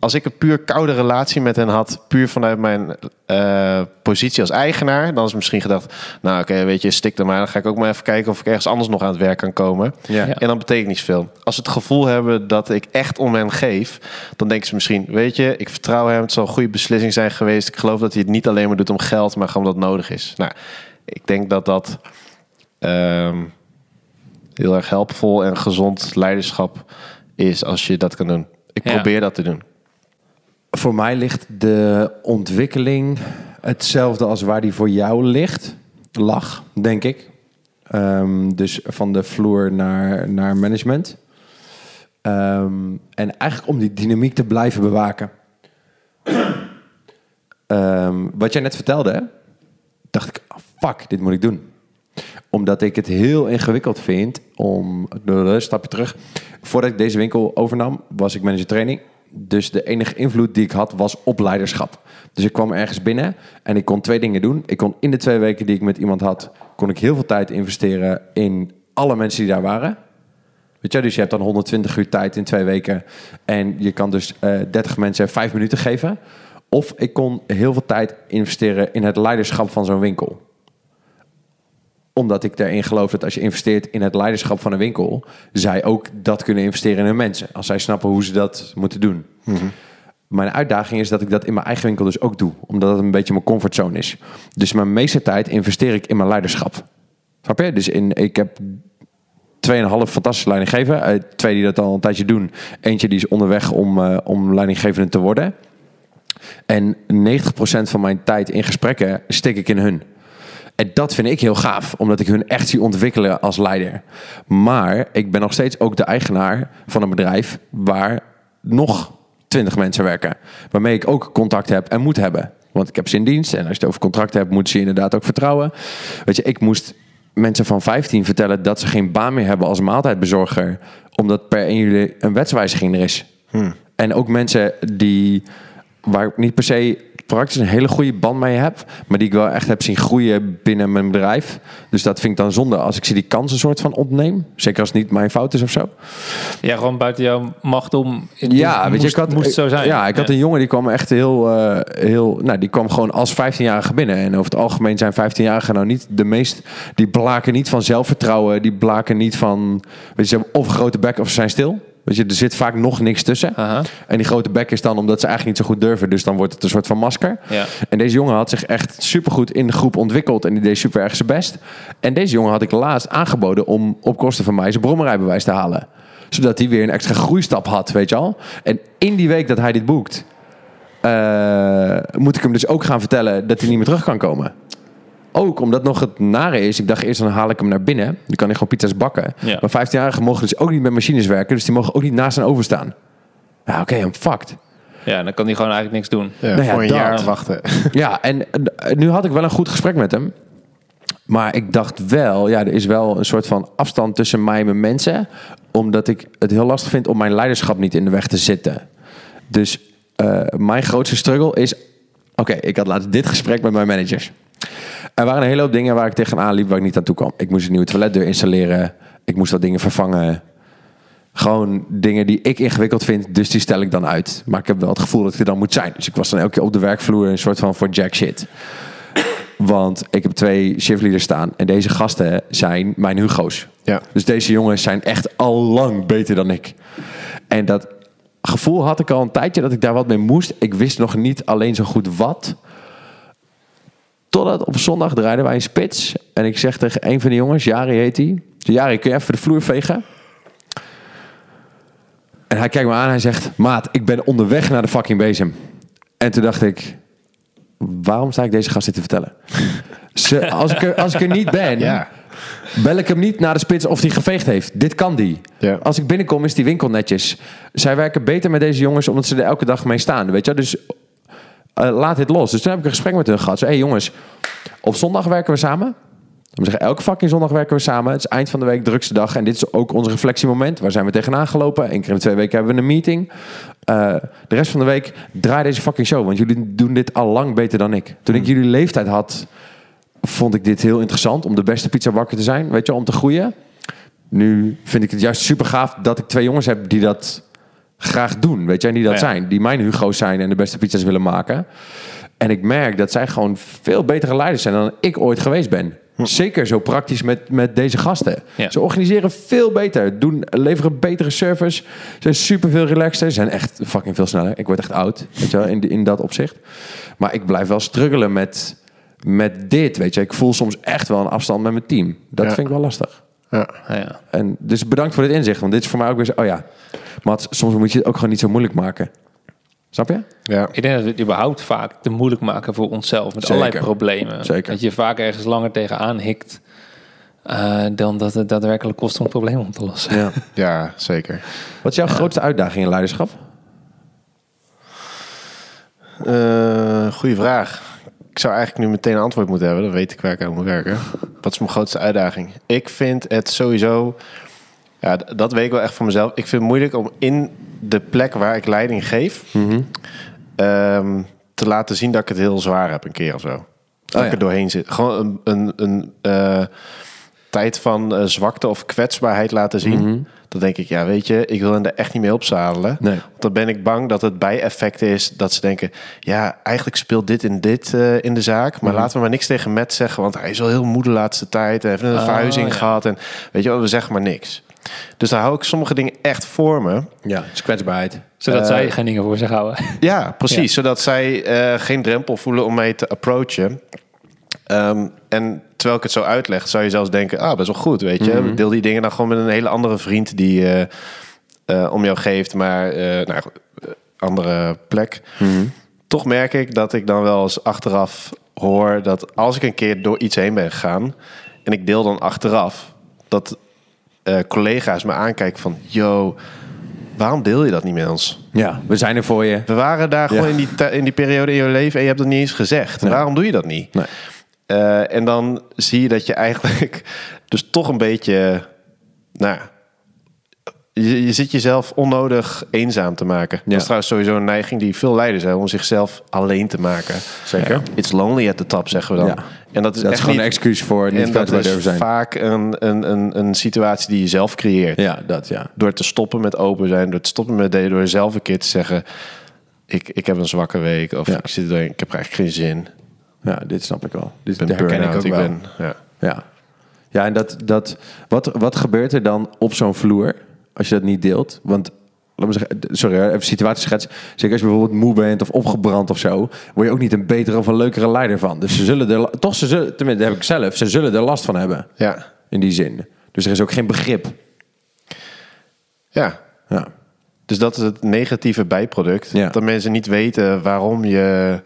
Als ik een puur koude relatie met hen had... puur vanuit mijn eh, positie als eigenaar... dan is misschien gedacht... nou oké, weet je, stik er maar. Dan ga ik ook maar even kijken of ik ergens anders nog aan het werk kan komen. Ja. En dan betekent niet zoveel. Als ze het gevoel hebben dat ik echt om hen geef... dan denken ze misschien... weet je, ik vertrouw hem. Het zal een goede beslissing zijn geweest. Ik geloof dat hij het niet alleen maar doet om geld... maar gewoon omdat het nodig is. Nou, ik denk dat dat ehm, heel erg helpvol en gezond leiderschap is als je dat kan doen. Ik Ja. probeer dat te doen. Voor mij ligt de ontwikkeling hetzelfde als waar die voor jou ligt. Lag, denk ik. Ehm, dus van de vloer naar, naar management. Ehm, en eigenlijk om die dynamiek te blijven bewaken. Ehm, wat jij net vertelde, hè, dacht ik, oh, fuck, dit moet ik doen. Omdat ik het heel ingewikkeld vind om, een stapje terug. Voordat ik deze winkel overnam, was ik manager training. Dus de enige invloed die ik had, was op leiderschap. Dus ik kwam ergens binnen en ik kon twee dingen doen. Ik kon in de twee weken die ik met iemand had, kon ik heel veel tijd investeren in alle mensen die daar waren. Weet je, dus je hebt dan 120 uur tijd in twee weken. En je kan dus eh 30 mensen vijf minuten geven. Of ik kon heel veel tijd investeren in het leiderschap van zo'n winkel. Omdat ik erin geloof dat als je investeert in het leiderschap van een winkel, zij ook dat kunnen investeren in hun mensen. Als zij snappen hoe ze dat moeten doen. Mijn uitdaging is dat ik dat in mijn eigen winkel dus ook doe. Omdat het een beetje mijn comfortzone is. Dus mijn meeste tijd investeer ik in mijn leiderschap. Snap je? Dus in, ik heb 2,5 fantastische leidinggeven. Eh, twee die dat al een tijdje doen. Eentje die is onderweg om, eh, om leidinggevende te worden. En 90% van mijn tijd in gesprekken stik ik in hun. En dat vind ik heel gaaf, omdat ik hun echt zie ontwikkelen als leider. Maar ik ben nog steeds ook de eigenaar van een bedrijf waar nog 20 mensen werken. Waarmee ik ook contact heb en moet hebben. Want ik heb ze in dienst en als je het over contracten hebt, moet ze je inderdaad ook vertrouwen. Weet je, ik moest mensen van 15 vertellen dat ze geen baan meer hebben als maaltijdbezorger, omdat per 1 juli een wetswijziging er is. En ook mensen die, waar ik niet per se praktisch een hele goede band mee heb, maar die ik wel echt heb zien groeien binnen mijn bedrijf. Dus dat vind ik dan zonde als ik ze die kans een soort van ontneem. Zeker als het niet mijn fout is of zo. Ja, gewoon buiten jouw macht om. Ja, moest, weet je, ik had, moest zo zijn. Ja, ik had een jongen die kwam echt heel, eh, heel, nou, die kwam gewoon als 15-jarige binnen. En over het algemeen zijn 15-jarigen nou niet de meest, die blaken niet van zelfvertrouwen, die blaken niet van, weet je, ze hebben of grote bek of ze zijn stil. Weet je, er zit vaak nog niks tussen. En die grote bek is dan omdat ze eigenlijk niet zo goed durven. Dus dan wordt het een soort van masker. Ja. En deze jongen had zich echt supergoed in de groep ontwikkeld. En die deed super erg zijn best. En deze jongen had ik laatst aangeboden om op kosten van mij zijn brommerrijbewijs te halen. Zodat hij weer een extra groeistap had, weet je al. En in die week dat hij dit boekt... eh, moet ik hem dus ook gaan vertellen dat hij niet meer terug kan komen. Ook omdat nog het nare is. Ik dacht eerst dan haal ik hem naar binnen. Dan kan hij gewoon pizza's bakken. Ja. Maar 15-jarigen mogen dus ook niet met machines werken. Dus die mogen ook niet naast en over staan. Ja, oké, I'm fucked. Ja, dan kan hij gewoon eigenlijk niks doen. Ja, Nou ja, voor een dat. jaar wachten. Ja, en nu had ik wel een goed gesprek met hem. Maar ik dacht wel, ja, er is wel een soort van afstand tussen mij en mijn mensen. Omdat ik het heel lastig vind om mijn leiderschap niet in de weg te zitten. Dus eh, mijn grootste struggle is... Oké, ik had laatst dit gesprek met mijn managers. Er waren een hele hoop dingen waar ik tegenaan liep waar ik niet aan toe kwam. Ik moest een nieuwe toiletdeur installeren. Ik moest wat dingen vervangen. Gewoon dingen die ik ingewikkeld vind, dus die stel ik dan uit. Maar ik heb wel het gevoel dat ik er dan moet zijn. Dus ik was dan elke keer op de werkvloer een soort van voor jack shit. Want ik heb twee shiftleaders staan. En deze gasten zijn mijn Hugo's. Ja. Dus deze jongens zijn echt al lang beter dan ik. En dat gevoel had ik al een tijdje dat ik daar wat mee moest. Ik wist nog niet alleen zo goed wat. Totdat op zondag draaiden wij een spits. En ik zeg tegen een van de jongens, Jari heet hij. Jari, kun je even de vloer vegen? En hij kijkt me aan en hij zegt... Maat, ik ben onderweg naar de fucking bezem. En toen dacht ik... Waarom sta ik deze gast dit te vertellen? Ze, als, ik er, als ik er niet ben... Ja. Bel ik hem niet naar de spits of hij geveegd heeft. Dit kan die. Ja. Als ik binnenkom is die winkel netjes. Zij werken beter met deze jongens omdat ze er elke dag mee staan. Weet je? Dus eh, laat dit los. Dus toen heb ik een gesprek met hun gehad. Zo, hey jongens, op zondag werken we samen. Dan zeggen elke fucking zondag werken we samen. Het is eind van de week, drukste dag. En dit is ook ons reflectiemoment. Waar zijn we tegenaan gelopen? Eén keer in de twee weken hebben we een meeting. Eh, de rest van de week draai deze fucking show. Want jullie doen dit al lang beter dan ik. Toen ik jullie leeftijd had, vond ik dit heel interessant. Om de beste pizzabakker te zijn. Weet je, om te groeien. Nu vind ik het juist super gaaf dat ik twee jongens heb die dat graag doen. Weet en die dat Ja. zijn. Die mijn Hugo's zijn en de beste pizza's willen maken. En ik merk dat zij gewoon veel betere leiders zijn dan ik ooit geweest ben. Zeker zo praktisch met, met deze gasten. Ja. Ze organiseren veel beter, doen, leveren betere service, zijn super veel relaxter, zijn echt fucking veel sneller. Ik word echt oud, weet je wel, in, in dat opzicht. Maar ik blijf wel struggelen met met dit, weet je. Ik voel soms echt wel een afstand met mijn team. Dat Ja. vind ik wel lastig. Ja. Ja, ja. En dus bedankt voor dit inzicht, want dit is voor mij ook weer zo... Oh ja, maar soms moet je het ook gewoon niet zo moeilijk maken. Snap je? Ja. Ik denk dat we het überhaupt vaak te moeilijk maken voor onszelf. Met Zeker. allerlei problemen. Zeker. Dat je vaak ergens langer tegenaan hikt. eh, dan dat het daadwerkelijk kost om een probleem op te lossen. Ja. ja, zeker. Wat is jouw grootste uitdaging in leiderschap? Eh goeie vraag. Ik zou eigenlijk nu meteen een antwoord moeten hebben. Dan weet ik waar ik aan moet werken. Wat is mijn grootste uitdaging? Ik vind het sowieso... Ja, dat weet ik wel echt voor mezelf. Ik vind het moeilijk om in de plek waar ik leiding geef... ehm, te laten zien dat ik het heel zwaar heb een keer of zo. Dat ja. ik er doorheen zit. Gewoon een, een, een eh, tijd van eh, zwakte of kwetsbaarheid laten zien. Dan denk ik, ja, weet je, ik wil hen er echt niet mee opzadelen. Nee. Want dan ben ik bang dat het bijeffect is dat ze denken... ja, eigenlijk speelt dit en dit eh, in de zaak... maar laten we maar niks tegen Matt zeggen... want hij is wel heel moe de laatste tijd... hij heeft een Oh, verhuizing ja. gehad... en weet je wel, we zeggen maar niks. Dus daar hou ik sommige dingen echt voor me. Ja, is kwetsbaarheid. Zodat Eh, zij geen dingen voor zich houden. Ja, precies. Zodat zij eh, geen drempel voelen om mij te approachen. Ehm, en terwijl ik het zo uitleg, zou je zelfs denken... ah, best wel goed, weet je. Deel die dingen dan gewoon met een hele andere vriend... die eh, eh, om jou geeft, maar eh nou, andere plek. Toch merk ik dat ik dan wel eens achteraf hoor... dat als ik een keer door iets heen ben gegaan... en ik deel dan achteraf... dat eh, collega's me aankijken van... yo, waarom deel je dat niet met ons? Ja, we zijn er voor je. We waren daar gewoon in, die, in die periode in je leven en je hebt dat niet eens gezegd. Nee. Waarom doe je dat niet? Nee. Eh, en dan zie je dat je eigenlijk dus toch een beetje, nou, je, je zit jezelf onnodig eenzaam te maken. Dat is trouwens sowieso een neiging die veel leiders hebben om zichzelf alleen te maken. Zeker. It's lonely at the top, zeggen we dan. Ja. En dat is Dat is echt gewoon niet, een excuus voor niet dat is zijn. vaak een, een, een, een situatie die je zelf creëert. Ja, dat ja. Door te stoppen met open zijn, door te stoppen met delen, door zelf een keer te zeggen: ik, ik heb een zwakke week of Ja. ik zit erin, ik heb er eigenlijk geen zin. Ja, dit snap ik wel. Dit ben herken ik ook wel. ben, ja. Ja, ja en dat, dat, wat, wat gebeurt er dan op zo'n vloer als je dat niet deelt? Want, laat me zeggen, sorry, even situatieschets. Zeker als je bijvoorbeeld moe bent of opgebrand of zo, word je ook niet een betere of een leukere leider van. Dus ze zullen er, toch, ze zullen, tenminste, dat heb ik zelf, ze zullen er last van hebben. Ja. In die zin. Dus er is ook geen begrip. ja, Ja, dus dat is het negatieve bijproduct. Ja. Dat mensen niet weten waarom je,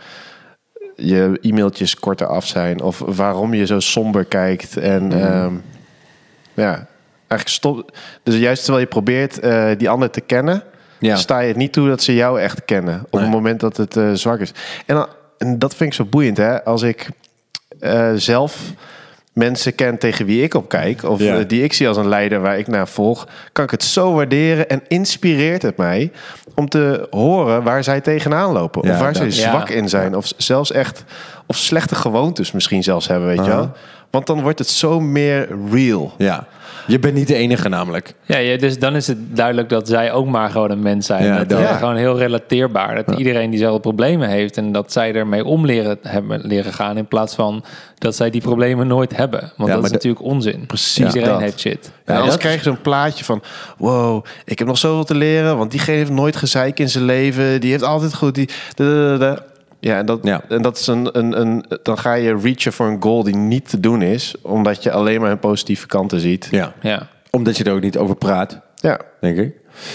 je e-mailtjes korter af zijn of waarom je zo somber kijkt. En Mhm. ehm, ja, eigenlijk stop. Dus juist terwijl je probeert eh, die ander te kennen, Ja. sta je het niet toe dat ze jou echt kennen op Nee. het moment dat het eh, zwak is. En, dan, en dat vind ik zo boeiend, hè? Als ik eh, zelf mensen ken tegen wie ik op kijk, of Ja. die ik zie als een leider waar ik naar volg, kan ik het zo waarderen en inspireert het mij om te horen waar zij tegenaan lopen, Ja, of waar dat- zij Ja. zwak in zijn, of zelfs echt, of slechte gewoontes misschien zelfs hebben, weet je wel? Want dan wordt het zo meer real. ja. Je bent niet de enige namelijk. Ja, ja, dus dan is het duidelijk dat zij ook maar gewoon een mens zijn. Ja, dat Ja. gewoon heel relateerbaar. Dat iedereen diezelfde problemen heeft en dat zij ermee om leren, hebben, leren gaan in plaats van dat zij die problemen nooit hebben. Want dat is de- natuurlijk onzin. Precies Iedereen dat. heeft shit. En Ja, anders dat- krijg je zo'n plaatje van... wow, ik heb nog zoveel te leren... want diegene heeft nooit gezeik in zijn leven... die heeft altijd goed... Die, da, da, da, da. Ja, en dat, Ja. en dat is een, een, een... dan ga je reachen voor een goal die niet te doen is... omdat je alleen maar hun positieve kanten ziet. Ja. Ja. Omdat je er ook niet over praat. Ja, denk ik.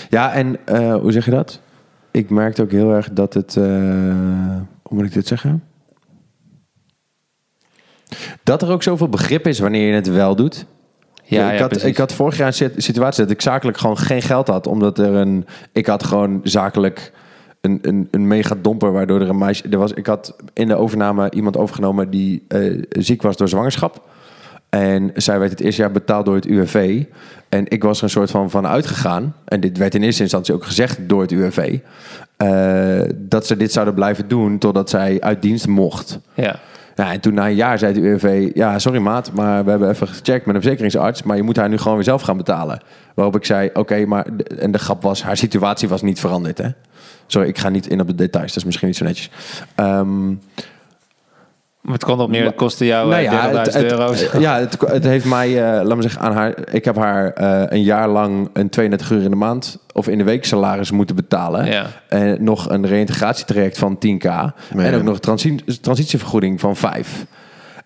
Ja, en eh, hoe zeg je dat? Ik merkte ook heel erg dat het... eh, hoe moet ik dit zeggen? Dat er ook zoveel begrip is wanneer je het wel doet. Ja, ik, ja, had, precies. ik had vorig jaar een sit- situatie dat ik zakelijk gewoon geen geld had. Omdat er een... Ik had gewoon zakelijk een, een, een mega domper... waardoor er een meisje... Er was, ik had in de overname iemand overgenomen... die eh, ziek was door zwangerschap. En zij werd het eerste jaar betaald door het UWV. En ik was er een soort van van uitgegaan. En dit werd in eerste instantie ook gezegd door het UWV. eh, dat ze dit zouden blijven doen totdat zij uit dienst mocht. Ja. Ja, en toen na een jaar zei de UWV... Ja, sorry maat, maar we hebben even gecheckt met een verzekeringsarts... maar je moet haar nu gewoon weer zelf gaan betalen. Waarop ik zei, oké, maar... En de grap was, haar situatie was niet veranderd, hè. Sorry, ik ga niet in op de details. Dat is misschien niet zo netjes. Ehm, Maar het kon op neer, het kostte jou nou eh, ja, 30.000 het, het- euro's. ja, het, het heeft mij, eh laat me zeggen, aan haar. Ik heb haar eh, een jaar lang een 32 uur in de maand of in de week salaris moeten betalen. Ja. En nog een reïntegratietraject van 10k. En ook nog een transi- transitievergoeding van 5.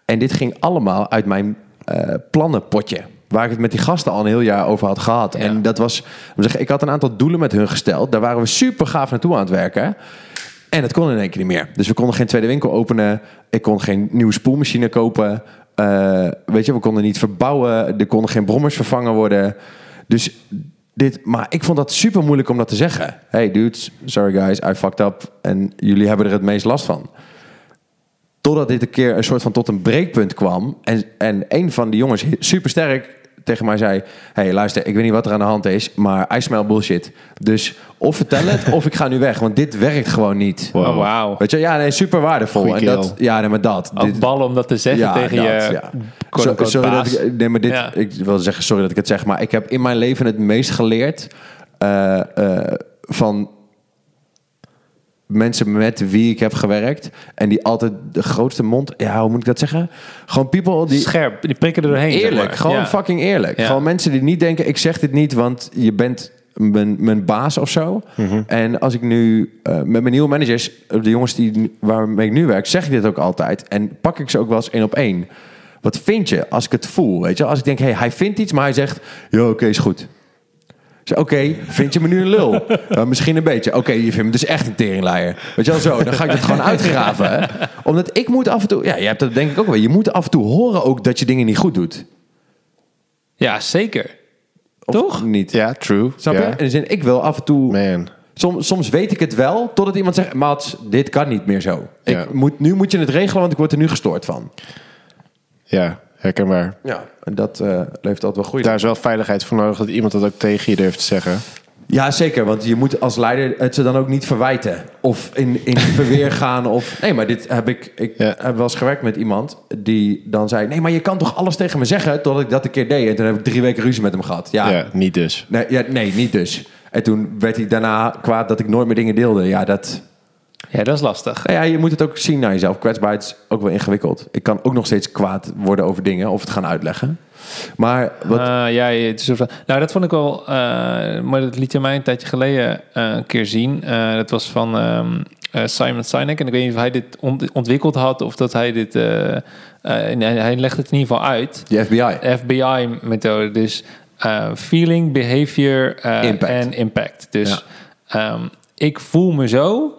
En dit ging allemaal uit mijn eh, plannenpotje. Waar ik het met die gasten al een heel jaar over had gehad. Ja. En dat was, zeggen, ik had een aantal doelen met hun gesteld. Daar waren we super gaaf naartoe aan het werken. En het kon in één keer niet meer. Dus we konden geen tweede winkel openen. Ik kon geen nieuwe spoelmachine kopen. Eh, weet je, we konden niet verbouwen. Er konden geen brommers vervangen worden. Dus dit, maar ik vond dat super moeilijk om dat te zeggen. Hey dudes, sorry guys, I fucked up. En jullie hebben er het meest last van. Totdat dit een keer een soort van tot een breekpunt kwam. En, en een van die jongens, super sterk, tegen mij zei: Hey, luister, ik weet niet wat er aan de hand is, maar I smell bullshit. Dus of vertel het, of ik ga nu weg, want dit werkt gewoon niet. Wow. Oh, wauw. Weet je, ja, nee, super waardevol. Goeie en dat, ja, nee, maar dat. Dit- ballen om dat te zeggen ja, tegen dat, je ja. Zo- sorry baas. dat ik, nee, maar dit, Ja. ik wil zeggen, sorry dat ik het zeg, maar ik heb in mijn leven het meest geleerd eh, eh, van mensen met wie ik heb gewerkt en die altijd de grootste mond, ja, hoe moet ik dat zeggen? Gewoon people die Scherp, die prikken er doorheen. zeg eerlijk, maar. gewoon Ja. fucking eerlijk. Ja. Gewoon mensen die niet denken, ik zeg dit niet, want je bent mijn, mijn baas of zo. Mhm. En als ik nu eh, met mijn nieuwe managers, de jongens die, waarmee ik nu werk, zeg ik dit ook altijd. En pak ik ze ook wel eens één op één. Wat vind je als ik het voel? Weet je, als ik denk, hey, hij vindt iets, maar hij zegt, ja, oké, is goed. Oké, vind je me nu een lul? Ja, misschien een beetje. Oké, je vindt me dus echt een teringleier. Weet je wel zo, dan ga ik het gewoon uitgraven. Hè? Omdat ik moet af en toe... Ja, je hebt dat denk ik ook wel. Je moet af en toe horen ook dat je dingen niet goed doet. Ja, zeker. Of Toch? niet? Ja, true. Snap je? In de zin, ik wil af en toe... Man. Soms, soms weet ik het wel, totdat iemand zegt... Mats, dit kan niet meer zo. Ja. Ik moet, nu moet je het regelen, want ik word er nu gestoord van. Ja, herkenbaar. Ja, en dat eh, levert altijd wel goede. Daar is wel veiligheid voor nodig dat iemand dat ook tegen je durft te zeggen. Ja, zeker. Want je moet als leider het ze dan ook niet verwijten. Of in, in verweer gaan. Of, nee, maar dit heb ik... Ik Ja. heb wel eens gewerkt met iemand die dan zei... Nee, maar je kan toch alles tegen me zeggen? Totdat ik dat een keer deed. En toen heb ik drie weken ruzie met hem gehad. Ja, Ja, niet dus. Nee, ja, nee, niet dus. En toen werd hij daarna kwaad dat ik nooit meer dingen deelde. Ja, dat... Ja, dat is lastig. Nou ja, je moet het ook zien naar jezelf. Kwetsbaarheid is ook wel ingewikkeld. Ik kan ook nog steeds kwaad worden over dingen of het gaan uitleggen. Maar wat... Eh, ja, het is een soort van- nou, dat vond ik wel. eh, maar dat liet je mij een tijdje geleden eh, een keer zien. Eh, dat was van ehm, eh, Simon Sinek. En ik weet niet of hij dit ont- ontwikkeld had of dat hij dit. hij legt het in ieder geval uit. de FBI. FBI-methode. Dus feeling, behavior eh, Impact. en impact. Dus ehm, ik voel me zo.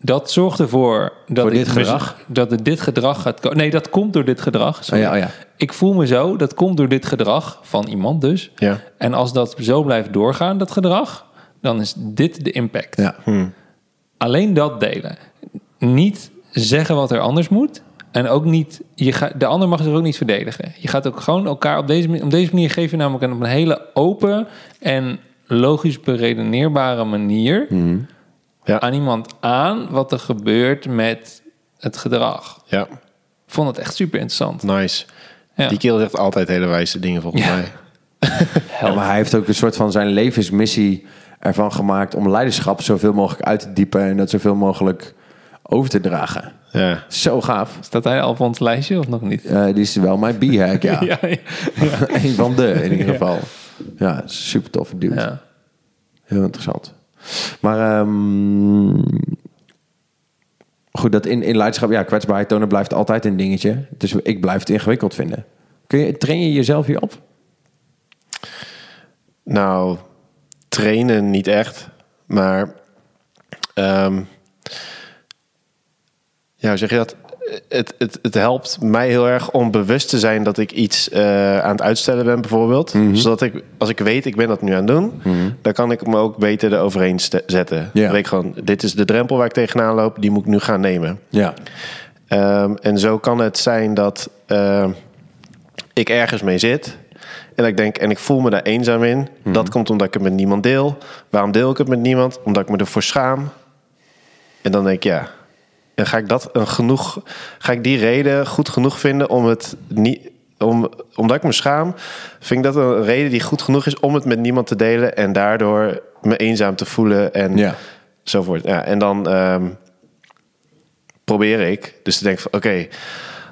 Dat zorgt ervoor dat Voor dit gedrag? dat het dit gedrag gaat komen. Nee, dat komt door dit gedrag. Oh ja, oh ja. Ik voel me zo. Dat komt door dit gedrag van iemand dus. Ja. En als dat zo blijft doorgaan, dat gedrag, dan is dit de impact. Ja. Alleen dat delen. Niet zeggen wat er anders moet. En ook niet, je de ander mag zich ook niet verdedigen. Je gaat ook gewoon elkaar op deze, manier- op deze manier geven, je namelijk een- op een hele open en logisch beredeneerbare manier Ja. aan iemand aan wat er gebeurt met het gedrag. Ja, Ik vond het echt super interessant. nice. Ja. Die kerel zegt altijd hele wijze dingen volgens Ja. mij. Ja, maar hij heeft ook een soort van zijn levensmissie ervan gemaakt om leiderschap zoveel mogelijk uit te diepen en dat zoveel mogelijk over te dragen. Ja. Zo gaaf. Staat hij al op ons lijstje of nog niet? Eh, die is wel mijn b-hack, ja. ja, ja. Een van de, in ieder geval. Ja, super toffe dude. ja. Heel interessant. Maar ehm, goed, dat in, in leiderschap, ja, kwetsbaarheid tonen blijft altijd een dingetje. Dus ik blijf het ingewikkeld vinden. Kun je, train je jezelf hierop? Nou, trainen niet echt. Maar ehm, ja, hoe zeg je dat? Het, het, het helpt mij heel erg om bewust te zijn dat ik iets eh, aan het uitstellen ben, bijvoorbeeld. Zodat ik, als ik weet, ik ben dat nu aan het doen, dan kan ik me ook beter eroverheen zetten. Ja. Dan weet ik gewoon, dit is de drempel waar ik tegenaan loop, die moet ik nu gaan nemen. Ja. Ehm, en zo kan het zijn dat ehm, ik ergens mee zit. En ik denk, en ik voel me daar eenzaam in. Dat komt omdat ik het met niemand deel. Waarom deel ik het met niemand? Omdat ik me ervoor schaam. En dan denk ik, ja. En ga ik dat een genoeg. Ga ik die reden goed genoeg vinden om het niet. Om, omdat ik me schaam, vind ik dat een reden die goed genoeg is om het met niemand te delen. En daardoor me eenzaam te voelen. En Ja. zo voort. Ja, en dan ehm, probeer ik. Dus te denken van oké,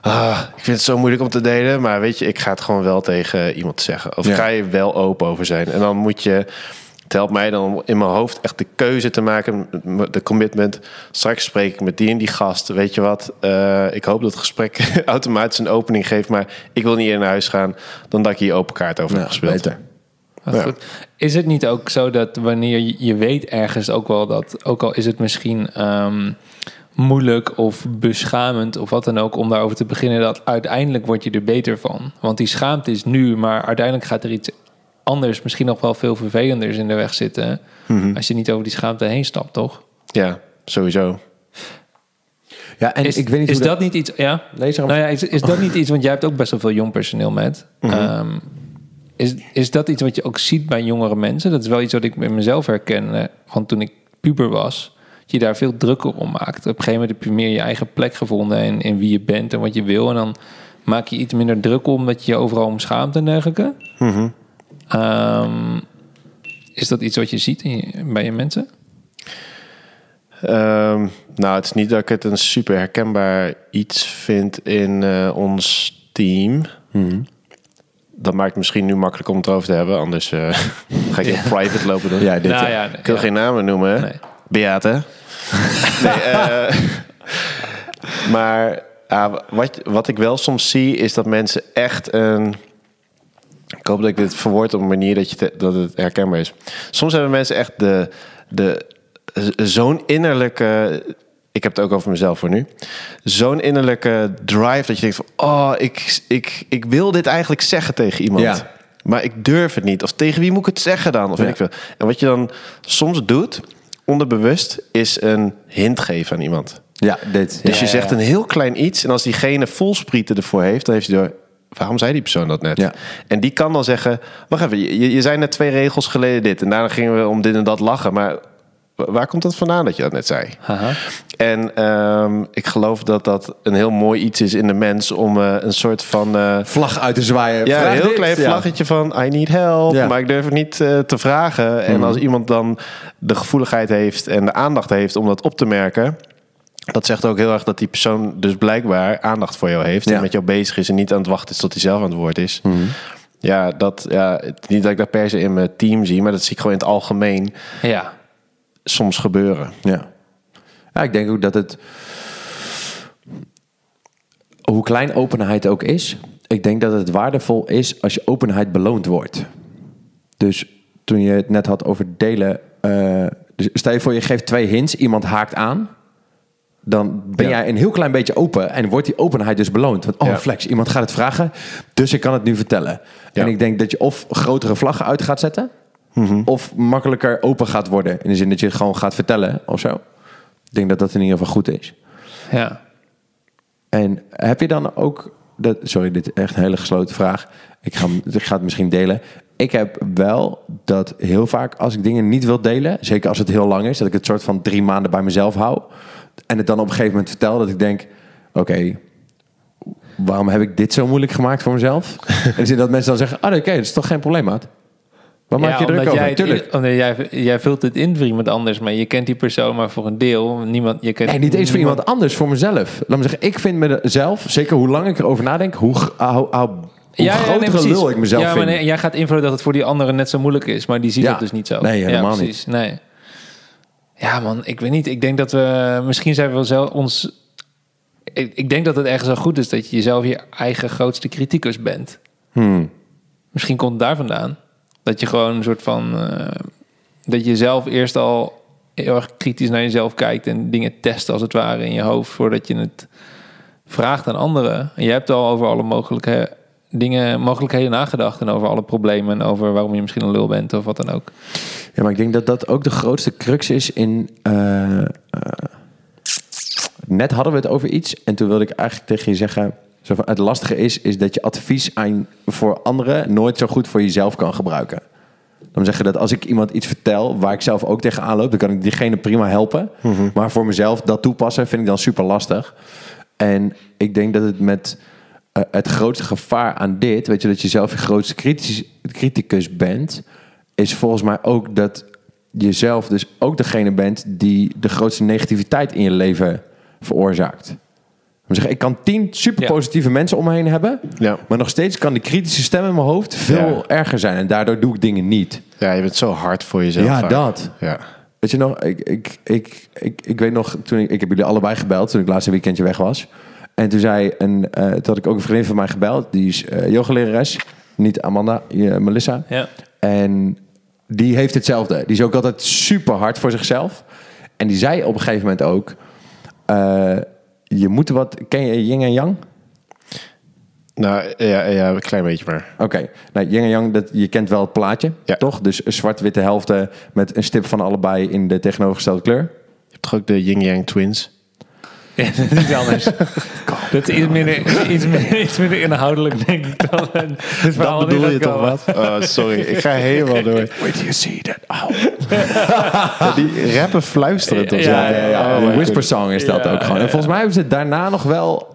ah, ik vind het zo moeilijk om te delen. Maar weet je, ik ga het gewoon wel tegen iemand zeggen. Of Ja. ga je wel open over zijn. En dan moet je Het helpt mij dan om in mijn hoofd echt de keuze te maken, de commitment. Straks spreek ik met die en die gast. Weet je wat? Eh, ik hoop dat het gesprek automatisch een opening geeft, maar ik wil niet eerder naar huis gaan dan dat ik hier open kaart over heb gespeeld. beter. Ja. goed. Is het niet ook zo dat wanneer je, je weet ergens ook wel dat, ook al is het misschien ehm, moeilijk of beschamend of wat dan ook om daarover te beginnen, dat uiteindelijk word je er beter van. Want die schaamte is nu, maar uiteindelijk gaat er iets anders, misschien nog wel veel vervelenders in de weg zitten. Mhm. Als je niet over die schaamte heen stapt, toch? Ja, sowieso. Ja, en is ik weet niet is dat niet iets? Ja. Nee, zeg Nou maar. ja, is, is dat niet iets? Want jij hebt ook best wel veel jong personeel met. Mhm. Ehm, is, is dat iets wat je ook ziet bij jongere mensen? Dat is wel iets wat ik met mezelf herken van toen ik puber was. Dat je daar veel drukker om maakt. Op een gegeven moment heb je meer je eigen plek gevonden in, in wie je bent en wat je wil. En dan maak je iets minder druk om dat je je overal om schaamt en dergelijke. Mhm. Ehm, is dat iets wat je ziet in je- bij je mensen? Ehm, nou, het is niet dat ik het een super herkenbaar iets vind in eh, ons team. Mhm. Dat maakt het misschien nu makkelijk om het erover te hebben. Anders eh, ga ik in private lopen doen. Ja, dit, nou ja. ja, Ik wil ja. geen namen noemen. hè? Nee. Beate. nee, eh, maar ah, wat, wat ik wel soms zie is dat mensen echt een... Ik hoop dat ik dit verwoord op een manier dat, je te- dat het herkenbaar is. Soms hebben mensen echt de, de, zo'n innerlijke... Ik heb het ook over mezelf voor nu. Zo'n innerlijke drive dat je denkt van... Oh, ik, ik, ik wil dit eigenlijk zeggen tegen iemand. Ja. Maar ik durf het niet. Of tegen wie moet ik het zeggen dan? Of weet ik veel. En wat je dan soms doet, onderbewust, is een hint geven aan iemand. ja, dit. Dus ja. je zegt een heel klein iets. En als diegene volsprieten ervoor heeft, dan heeft hij door... Waarom zei die persoon dat net? Ja. En die kan dan zeggen... Wacht even, je, je zei net twee regels geleden dit. En daarna gingen we om dit en dat lachen. Maar wa- waar komt dat vandaan dat je dat net zei? En ehm, ik geloof dat dat een heel mooi iets is in de mens... om eh, een soort van... eh, Vlag uit te zwaaien. ja, Vraag een heel dit. klein Ja. vlaggetje van I need help, Ja. maar ik durf het niet eh, te vragen. En Mhm. als iemand dan de gevoeligheid heeft en de aandacht heeft om dat op te merken, dat zegt ook heel erg dat die persoon dus blijkbaar aandacht voor jou heeft Ja. en met jou bezig is en niet aan het wachten is tot hij zelf aan het woord is. Mhm. Ja, dat, ja, niet dat ik dat per se in mijn team zie, maar dat zie ik gewoon in het algemeen Ja. soms gebeuren. Ja. ja, ik denk ook dat het... Hoe klein openheid ook is... Ik denk dat het waardevol is als je openheid beloond wordt. Dus toen je het net had over delen... eh, dus stel je voor, je geeft twee hints, iemand haakt aan... dan ben Ja. jij een heel klein beetje open... en wordt die openheid dus beloond. Want, oh, Ja. flex, iemand gaat het vragen... dus ik kan het nu vertellen. Ja. En ik denk dat je of grotere vlaggen uit gaat zetten... Mhm. of makkelijker open gaat worden. In de zin dat je het gewoon gaat vertellen of zo. Ik denk dat dat in ieder geval goed is. Ja. En heb je dan ook... Dat, sorry, dit is echt een hele gesloten vraag. Ik ga, ik ga het misschien delen. Ik heb wel dat heel vaak als ik dingen niet wil delen... zeker als het heel lang is... dat ik het soort van drie maanden bij mezelf hou... en het dan op een gegeven moment vertel... dat ik denk, oké... waarom heb ik dit zo moeilijk gemaakt voor mezelf? en zin dat mensen dan zeggen... ah, oké, dat is toch geen probleem, maat? Waar maak je druk over? jij, Tuurlijk. omdat jij, jij vult het in voor iemand anders, maar je kent die persoon maar voor een deel. Niemand, je kent Nee, niet eens voor iemand anders, voor mezelf. Laat me zeggen, ik vind mezelf, zeker hoe lang ik erover nadenk, hoe, g- hoe, hoe, hoe grotere precies. lul ik mezelf ja. Maar nee, jij gaat invullen dat het voor die anderen net zo moeilijk is, maar die ziet Ja. dat dus niet zo. Nee, helemaal ja, precies. Nee. Ja, man, ik weet niet. Ik denk dat we misschien zijn we wel zelf ons. Ik, ik denk dat het ergens wel goed is dat je jezelf je eigen grootste criticus bent. Hmm. Misschien komt het daar vandaan. Dat je gewoon een soort van. eh, dat je zelf eerst al heel erg kritisch naar jezelf kijkt en dingen test als het ware in je hoofd voordat je het vraagt aan anderen. En je hebt al over alle mogelijke dingen, mogelijkheden nagedacht en over alle problemen en over waarom je misschien een lul bent of wat dan ook. Ja, maar ik denk dat dat ook de grootste crux is in... eh, eh, net hadden we het over iets en toen wilde ik eigenlijk tegen je zeggen... Zo van, het lastige is, is dat je advies aan, voor anderen nooit zo goed voor jezelf kan gebruiken. Dan zeggen dat als ik iemand iets vertel waar ik zelf ook tegenaan loop, dan kan ik diegene prima helpen. Maar voor mezelf dat toepassen vind ik dan super lastig. En ik denk dat het met eh, het grootste gevaar aan dit, weet je, dat je zelf je grootste criticus bent, is volgens mij ook dat je zelf dus ook degene bent die de grootste negativiteit in je leven veroorzaakt. Ik, kan tien super Ja. positieve mensen om me heen hebben. Ja. Maar nog steeds kan die kritische stem in mijn hoofd veel Ja. erger zijn. En daardoor doe ik dingen niet. Ja, je bent zo hard voor jezelf. ja, vaak. dat. Ja. Weet je nog, ik, ik, ik, ik, ik weet nog, toen ik, ik heb jullie allebei gebeld toen ik laatste weekendje weg was. En toen zei een, eh, toen had ik ook een vriendin van mij gebeld. Die is eh yogalerares. Niet Amanda, Melissa. Ja. En die heeft hetzelfde. Die is ook altijd super hard voor zichzelf. En die zei op een gegeven moment ook... eh, je moet wat... Ken je yin en yang? Nou, ja, ja, een klein beetje maar. Oké, nou, yin en yang, dat, je kent wel het plaatje, Ja. toch? Dus zwart-witte helften met een stip van allebei in de tegenovergestelde kleur. Je hebt toch ook de Yin Yang Twins? Ja, dat is iets anders. dat is iets minder, iets, minder, iets minder inhoudelijk, denk ik dan. Verhaal Dat bedoel je toch wat? Oh, sorry, ik ga helemaal door. Wait you see that. Oh. Ja, die rappen fluisteren toch? Ja, Ja, ja, ja. Oh, whisper song is dat Ja, ook gewoon. En volgens mij hebben ze het daarna nog wel...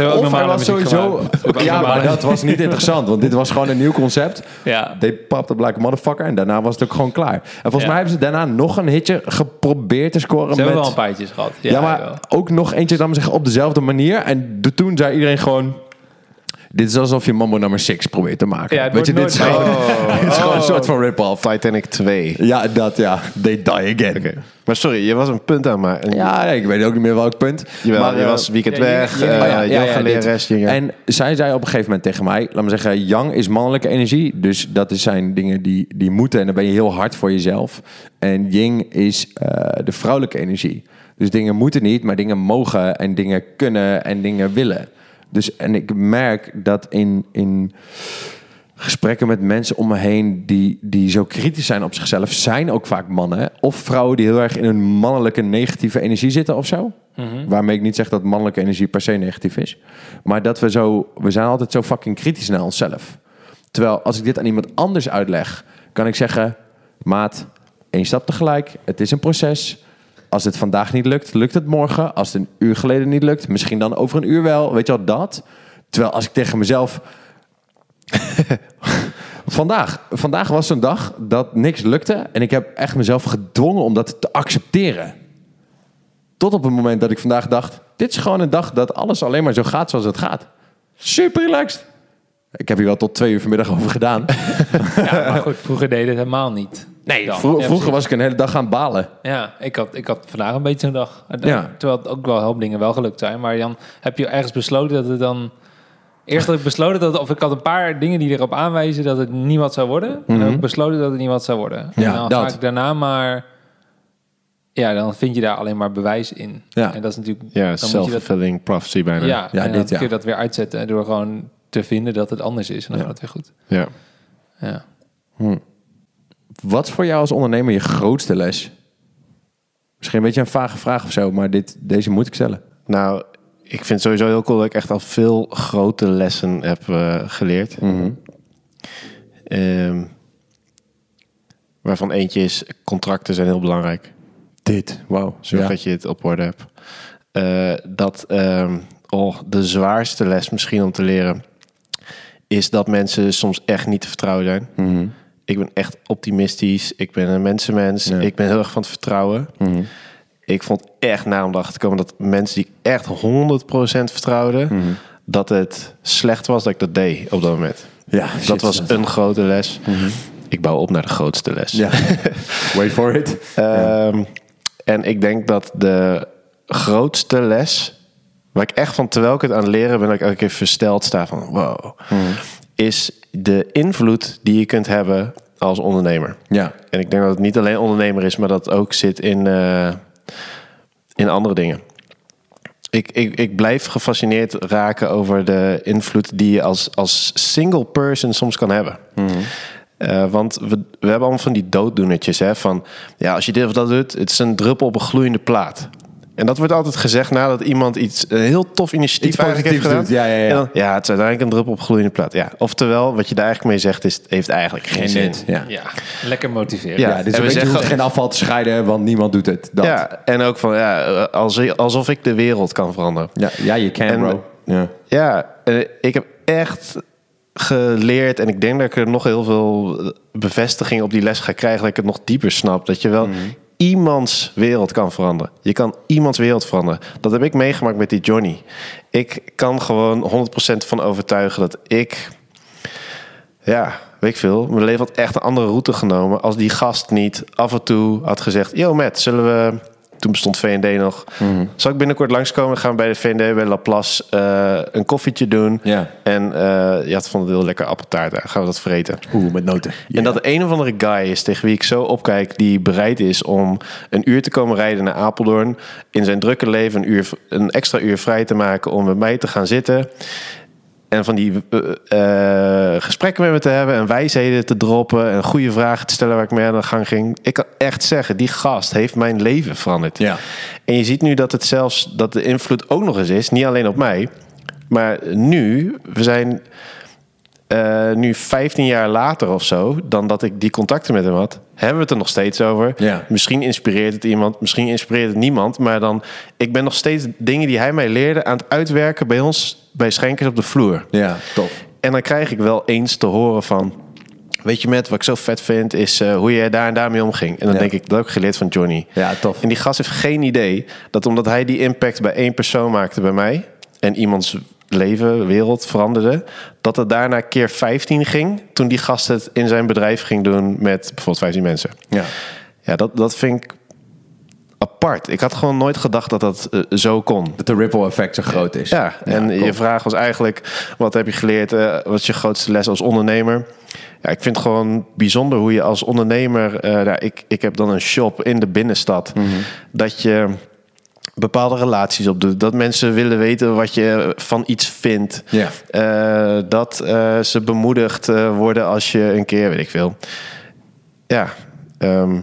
Ook Of hij was sowieso... Ja, maar dat was niet interessant. Want dit was gewoon een nieuw concept. Ja. They popped up like a motherfucker. En daarna was het ook gewoon klaar. En volgens Ja. mij hebben ze daarna nog een hitje geprobeerd te scoren Ze hebben met... wel een paar gehad. Ja, Ja, maar ook nog eentje, dan zeggen, op dezelfde manier. En de, toen zei iedereen gewoon... Dit is alsof je Mambo nummer 6 probeert te maken. Ja, het Weet je, dit wordt is gewoon, dit is gewoon een soort van rip-off. Titanic 2. Ja, dat ja. They die again. Maar sorry, je was een punt aan maar. Ja, nee, ik weet ook niet meer welk punt. Jawel, maar je eh, was weekend ja, weg, eh Oh ja, ja, ja, dingen. En zij zei op een gegeven moment tegen mij, laat me zeggen, yang is mannelijke energie. Dus dat is zijn dingen die, die moeten en dan ben je heel hard voor jezelf. En yin is eh, de vrouwelijke energie. Dus dingen moeten niet, maar dingen mogen en dingen kunnen en dingen willen. Dus en ik merk dat in, in gesprekken met mensen om me heen die, die zo kritisch zijn op zichzelf, zijn ook vaak mannen of vrouwen die heel erg in een mannelijke negatieve energie zitten of zo. Waarmee ik niet zeg dat mannelijke energie per se negatief is. Maar dat we zo, we zijn altijd zo fucking kritisch naar onszelf. Terwijl als ik dit aan iemand anders uitleg, kan ik zeggen, maat, één stap tegelijk. Het is een proces. Als het vandaag niet lukt, lukt het morgen. Als het een uur geleden niet lukt, misschien dan over een uur wel. Weet je wel, dat. Terwijl als ik tegen mezelf vandaag, vandaag was zo'n dag dat niks lukte. En ik heb echt mezelf gedwongen om dat te accepteren. Tot op het moment dat ik vandaag dacht... dit is gewoon een dag dat alles alleen maar zo gaat zoals het gaat. Super relaxed. Ik heb hier wel tot twee uur vanmiddag over gedaan. Ja, maar goed, vroeger deed het helemaal niet. Nee, Dan. vro- Ja, vroeger was ik een hele dag aan het balen. Ja, ik had, ik had vandaag een beetje zo'n dag. Ja. Terwijl het ook wel een hoop dingen wel gelukt zijn. Maar dan heb je ergens besloten dat het dan... Eerst had ik besloten dat... Of ik had een paar dingen die erop aanwijzen dat het niet wat zou worden. En dan heb ik besloten dat het niet wat zou worden. Ja, en dan dat. ga ik daarna maar... Ja, dan vind je daar alleen maar bewijs in. Ja. En dat is natuurlijk... ja, dan moet je dat, self-fulfilling prophecy bijna. ja, Ja, en dit, dan ja. kun je dat weer uitzetten door gewoon te vinden dat het anders is. En dan Ja. gaat het weer goed. Ja. Ja. Wat is voor jou als ondernemer je grootste les? Misschien een beetje een vage vraag of zo, maar dit, deze moet ik stellen. Nou, ik vind het sowieso heel cool dat ik echt al veel grote lessen heb eh, geleerd. Ehm, waarvan eentje is, contracten zijn heel belangrijk. Dit, wauw. Zorg Ja. dat je het op orde hebt. Eh, dat, ehm, oh, de zwaarste les misschien om te leren... is dat mensen soms echt niet te vertrouwen zijn. Mhm. Ik ben echt optimistisch. Ik ben een mensenmens. Ja. Ik ben heel erg van het vertrouwen. Mhm. Ik vond echt na om te komen dat mensen die ik echt 100% vertrouwden... Mhm. dat het slecht was dat ik dat deed op dat moment. Ja, dat shit, was een grote les. Ik bouw op naar de grootste les. Ja. Wait for it. Ehm, En ik denk dat de grootste les, waar ik echt van terwijl ik het aan het leren ben, dat ik elke keer versteld sta van wow, is de invloed die je kunt hebben als ondernemer. Ja. En ik denk dat het niet alleen ondernemer is, maar dat ook zit in, eh, in andere dingen. Ik, ik, ik blijf gefascineerd raken over de invloed die je als, als single person soms kan hebben. Eh, want we, we hebben allemaal van die dooddoenertjes. Hè, van ja, als je dit of dat doet, het is een druppel op een gloeiende plaat. En dat wordt altijd gezegd nadat iemand iets een heel tof initiatief Iets eigenlijk heeft gedaan. ja, ja, ja. En dan, ja, het is uiteindelijk een druppel op een gloeiende plaat. Ja, oftewel, wat je daar eigenlijk mee zegt, is het heeft eigenlijk geen, zin. Ja. Ja, lekker motiveren. Ja, Ja, dus en we zeggen- hoeft geen afval te scheiden, want niemand doet het. Dat. Ja, en ook van ja, als, alsof ik de wereld kan veranderen. ja, ja je kan, En- bro. Ja. Ja, eh, ik heb echt geleerd en ik denk dat ik er nog heel veel bevestiging op die les ga krijgen, dat ik het nog dieper snap. Dat je wel, iemands wereld kan veranderen. Je kan iemands wereld veranderen. Dat heb ik meegemaakt met die Johnny. Ik kan gewoon 100% van overtuigen dat ik... Ja, weet ik veel. Mijn leven had echt een andere route genomen... als die gast niet af en toe had gezegd... Yo Matt, zullen we toen bestond VND nog. Mhm. Zal ik binnenkort langskomen? Gaan we bij de VND bij Laplace uh, een koffietje doen. Ja. En uh, ja, het vond het heel lekker appeltaart. Daar gaan we dat vreten. Oeh, met noten. En dat een of andere guy is tegen wie ik zo opkijk... die bereid is om een uur te komen rijden naar Apeldoorn... in zijn drukke leven een, uur, een extra uur vrij te maken... om met mij te gaan zitten... En van die uh, gesprekken met me te hebben en wijsheden te droppen en goede vragen te stellen waar ik mee aan de gang ging. Ik kan echt zeggen, die gast heeft mijn leven veranderd. Ja. En je ziet nu dat het zelfs, dat de invloed ook nog eens is, niet alleen op mij, maar nu, we zijn uh, nu 15 jaar later of zo, dan dat ik die contacten met hem had, hebben we het er nog steeds over. Ja. Misschien inspireert het iemand, misschien inspireert het niemand, maar dan, ik ben nog steeds dingen die hij mij leerde aan het uitwerken bij ons, bij schenkers op de vloer. Ja, tof. En dan krijg ik wel eens te horen van, weet je met, wat ik zo vet vind, is uh, hoe jij daar en daarmee omging. En dan Ja. denk ik, dat heb ik geleerd van Johnny. Ja, tof. En die gast heeft geen idee dat omdat hij die impact bij één persoon maakte bij mij en iemands leven, wereld veranderde, dat het daarna keer 15 ging toen die gast het in zijn bedrijf ging doen met bijvoorbeeld 15 mensen. Ja. Ja, dat, dat vind ik apart. Ik had gewoon nooit gedacht dat dat eh, zo kon. Dat de ripple effect zo groot is. Ja, en je vraag was eigenlijk: wat heb je geleerd? eh, wat is je grootste les als ondernemer? Ja, ik vind het gewoon bijzonder hoe je als ondernemer. eh, nou, ik, ik heb dan een shop in de binnenstad. Mhm. Dat je bepaalde relaties opdoet. Dat mensen willen weten wat je van iets vindt. Ja. Eh, dat eh, ze bemoedigd eh, worden als je een keer, weet ik veel. Ja, ehm,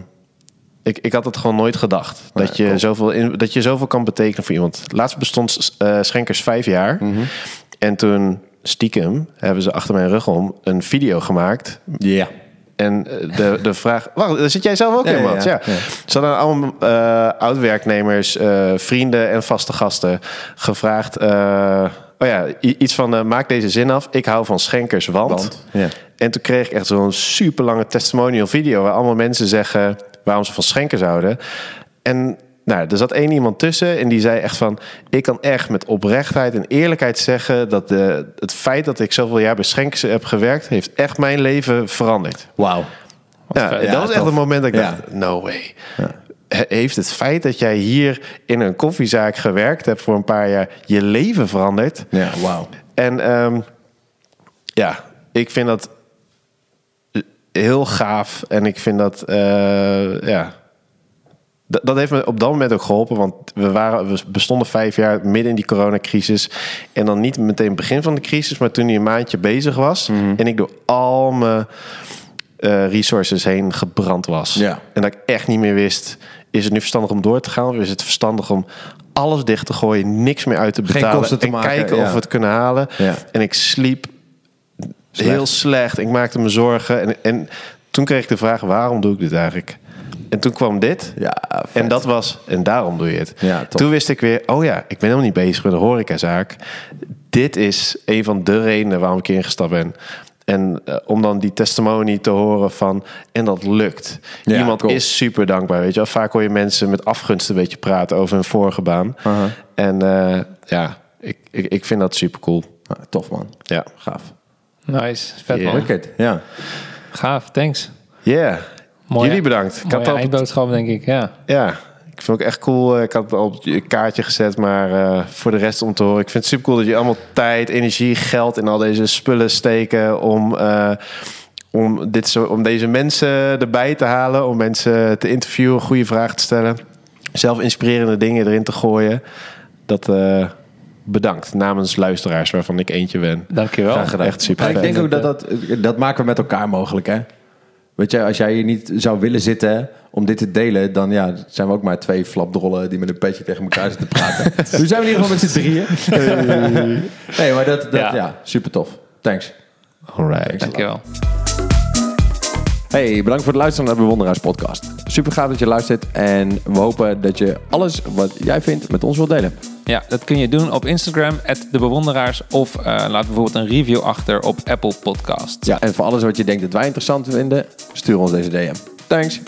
ik, ik had het gewoon nooit gedacht. Dat, je cool. zoveel in, dat je zoveel kan betekenen voor iemand. Laatst bestond Schenkers vijf jaar. Mhm. En toen stiekem hebben ze achter mijn rug om een video gemaakt. Ja. En eh, de, de vraag... Wacht, daar zit jij zelf ook in, Mats? ja. Ze hadden allemaal eh, oud-werknemers, eh, vrienden en vaste gasten gevraagd... eh, oh ja, iets van maak deze zin af. Ik hou van schenkers, want... Want, ja. En toen kreeg ik echt zo'n super lange testimonial video... waar allemaal mensen zeggen waarom ze van schenkers houden. En nou, er zat één iemand tussen en die zei echt van... ik kan echt met oprechtheid en eerlijkheid zeggen... dat de, het feit dat ik zoveel jaar bij schenkers heb gewerkt... heeft echt mijn leven veranderd. Wauw. Ja, dat was echt tof. een moment dat ik Ja. dacht, no way. He- Heeft het feit dat jij hier in een koffiezaak gewerkt hebt voor een paar jaar... je leven veranderd? Ja, wauw. En ehm, ja, ik vind dat heel gaaf. En ik vind dat, eh, ja... Dat, dat heeft me op dat moment ook geholpen. Want we, waren, we bestonden vijf jaar midden in die coronacrisis. En dan niet meteen het begin van de crisis, maar toen hij een maandje bezig was. Mhm. En ik door al mijn eh, resources heen gebrand was. Ja. En dat ik echt niet meer wist... is het nu verstandig om door te gaan? Of is het verstandig om alles dicht te gooien... niks meer uit te betalen... te en maken, kijken ja. of we het kunnen halen? Ja. En ik sliep Slecht. heel slecht. Ik maakte me zorgen. En, en toen kreeg ik de vraag, waarom doe ik dit eigenlijk? En toen kwam dit. Ja, vet. En dat was, en daarom doe je het. Ja, toen wist ik weer, oh ja, ik ben helemaal niet bezig met een horecazaak. Dit is een van de redenen waarom ik hier ingestapt ben. En eh, om dan die testimony te horen van, en dat lukt. Ja, Iemand cool. is super dankbaar, weet je wel. Vaak hoor je mensen met afgunst een beetje praten over hun vorige baan. En eh, ja, ik, ik, ik vind dat super cool. Ah, tof, man. Ja. Gaaf. Nice. Vet Ja. man. Wicked. Ja. Gaaf. Thanks. Yeah. Mooie- Jullie bedankt. Ik Mooie had eindboodschap, denk ik. Ja. Ja, ik vind het ook echt cool. Ik had het al op je kaartje gezet, maar eh, voor de rest om te horen. Ik vind het super cool dat je allemaal tijd, energie, geld in al deze spullen steken om, eh, om, dit zo, om deze mensen erbij te halen, om mensen te interviewen, goede vragen te stellen, zelf inspirerende dingen erin te gooien. Dat eh, bedankt namens luisteraars, waarvan ik eentje ben. Dankjewel. Graag gedaan. Echt super ik denk ook dat dat, dat maken we met elkaar mogelijk, hè? Weet je, als jij hier niet zou willen zitten om dit te delen, dan ja, zijn we ook maar twee flapdrollen die met een petje tegen elkaar zitten praten. nu zijn we in ieder geval met z'n drieën. nee, maar dat, dat ja. Ja. super tof. Thanks. Alright. Dankjewel. Hey, bedankt voor het luisteren naar de Bewonderaars podcast. Super gaaf dat je luistert en we hopen dat je alles wat jij vindt met ons wilt delen. Ja, dat kun je doen op Instagram, de bewonderaars. Of eh, laat bijvoorbeeld een review achter op Apple Podcast. Ja, en voor alles wat je denkt dat wij interessant vinden, stuur ons deze DM. Thanks.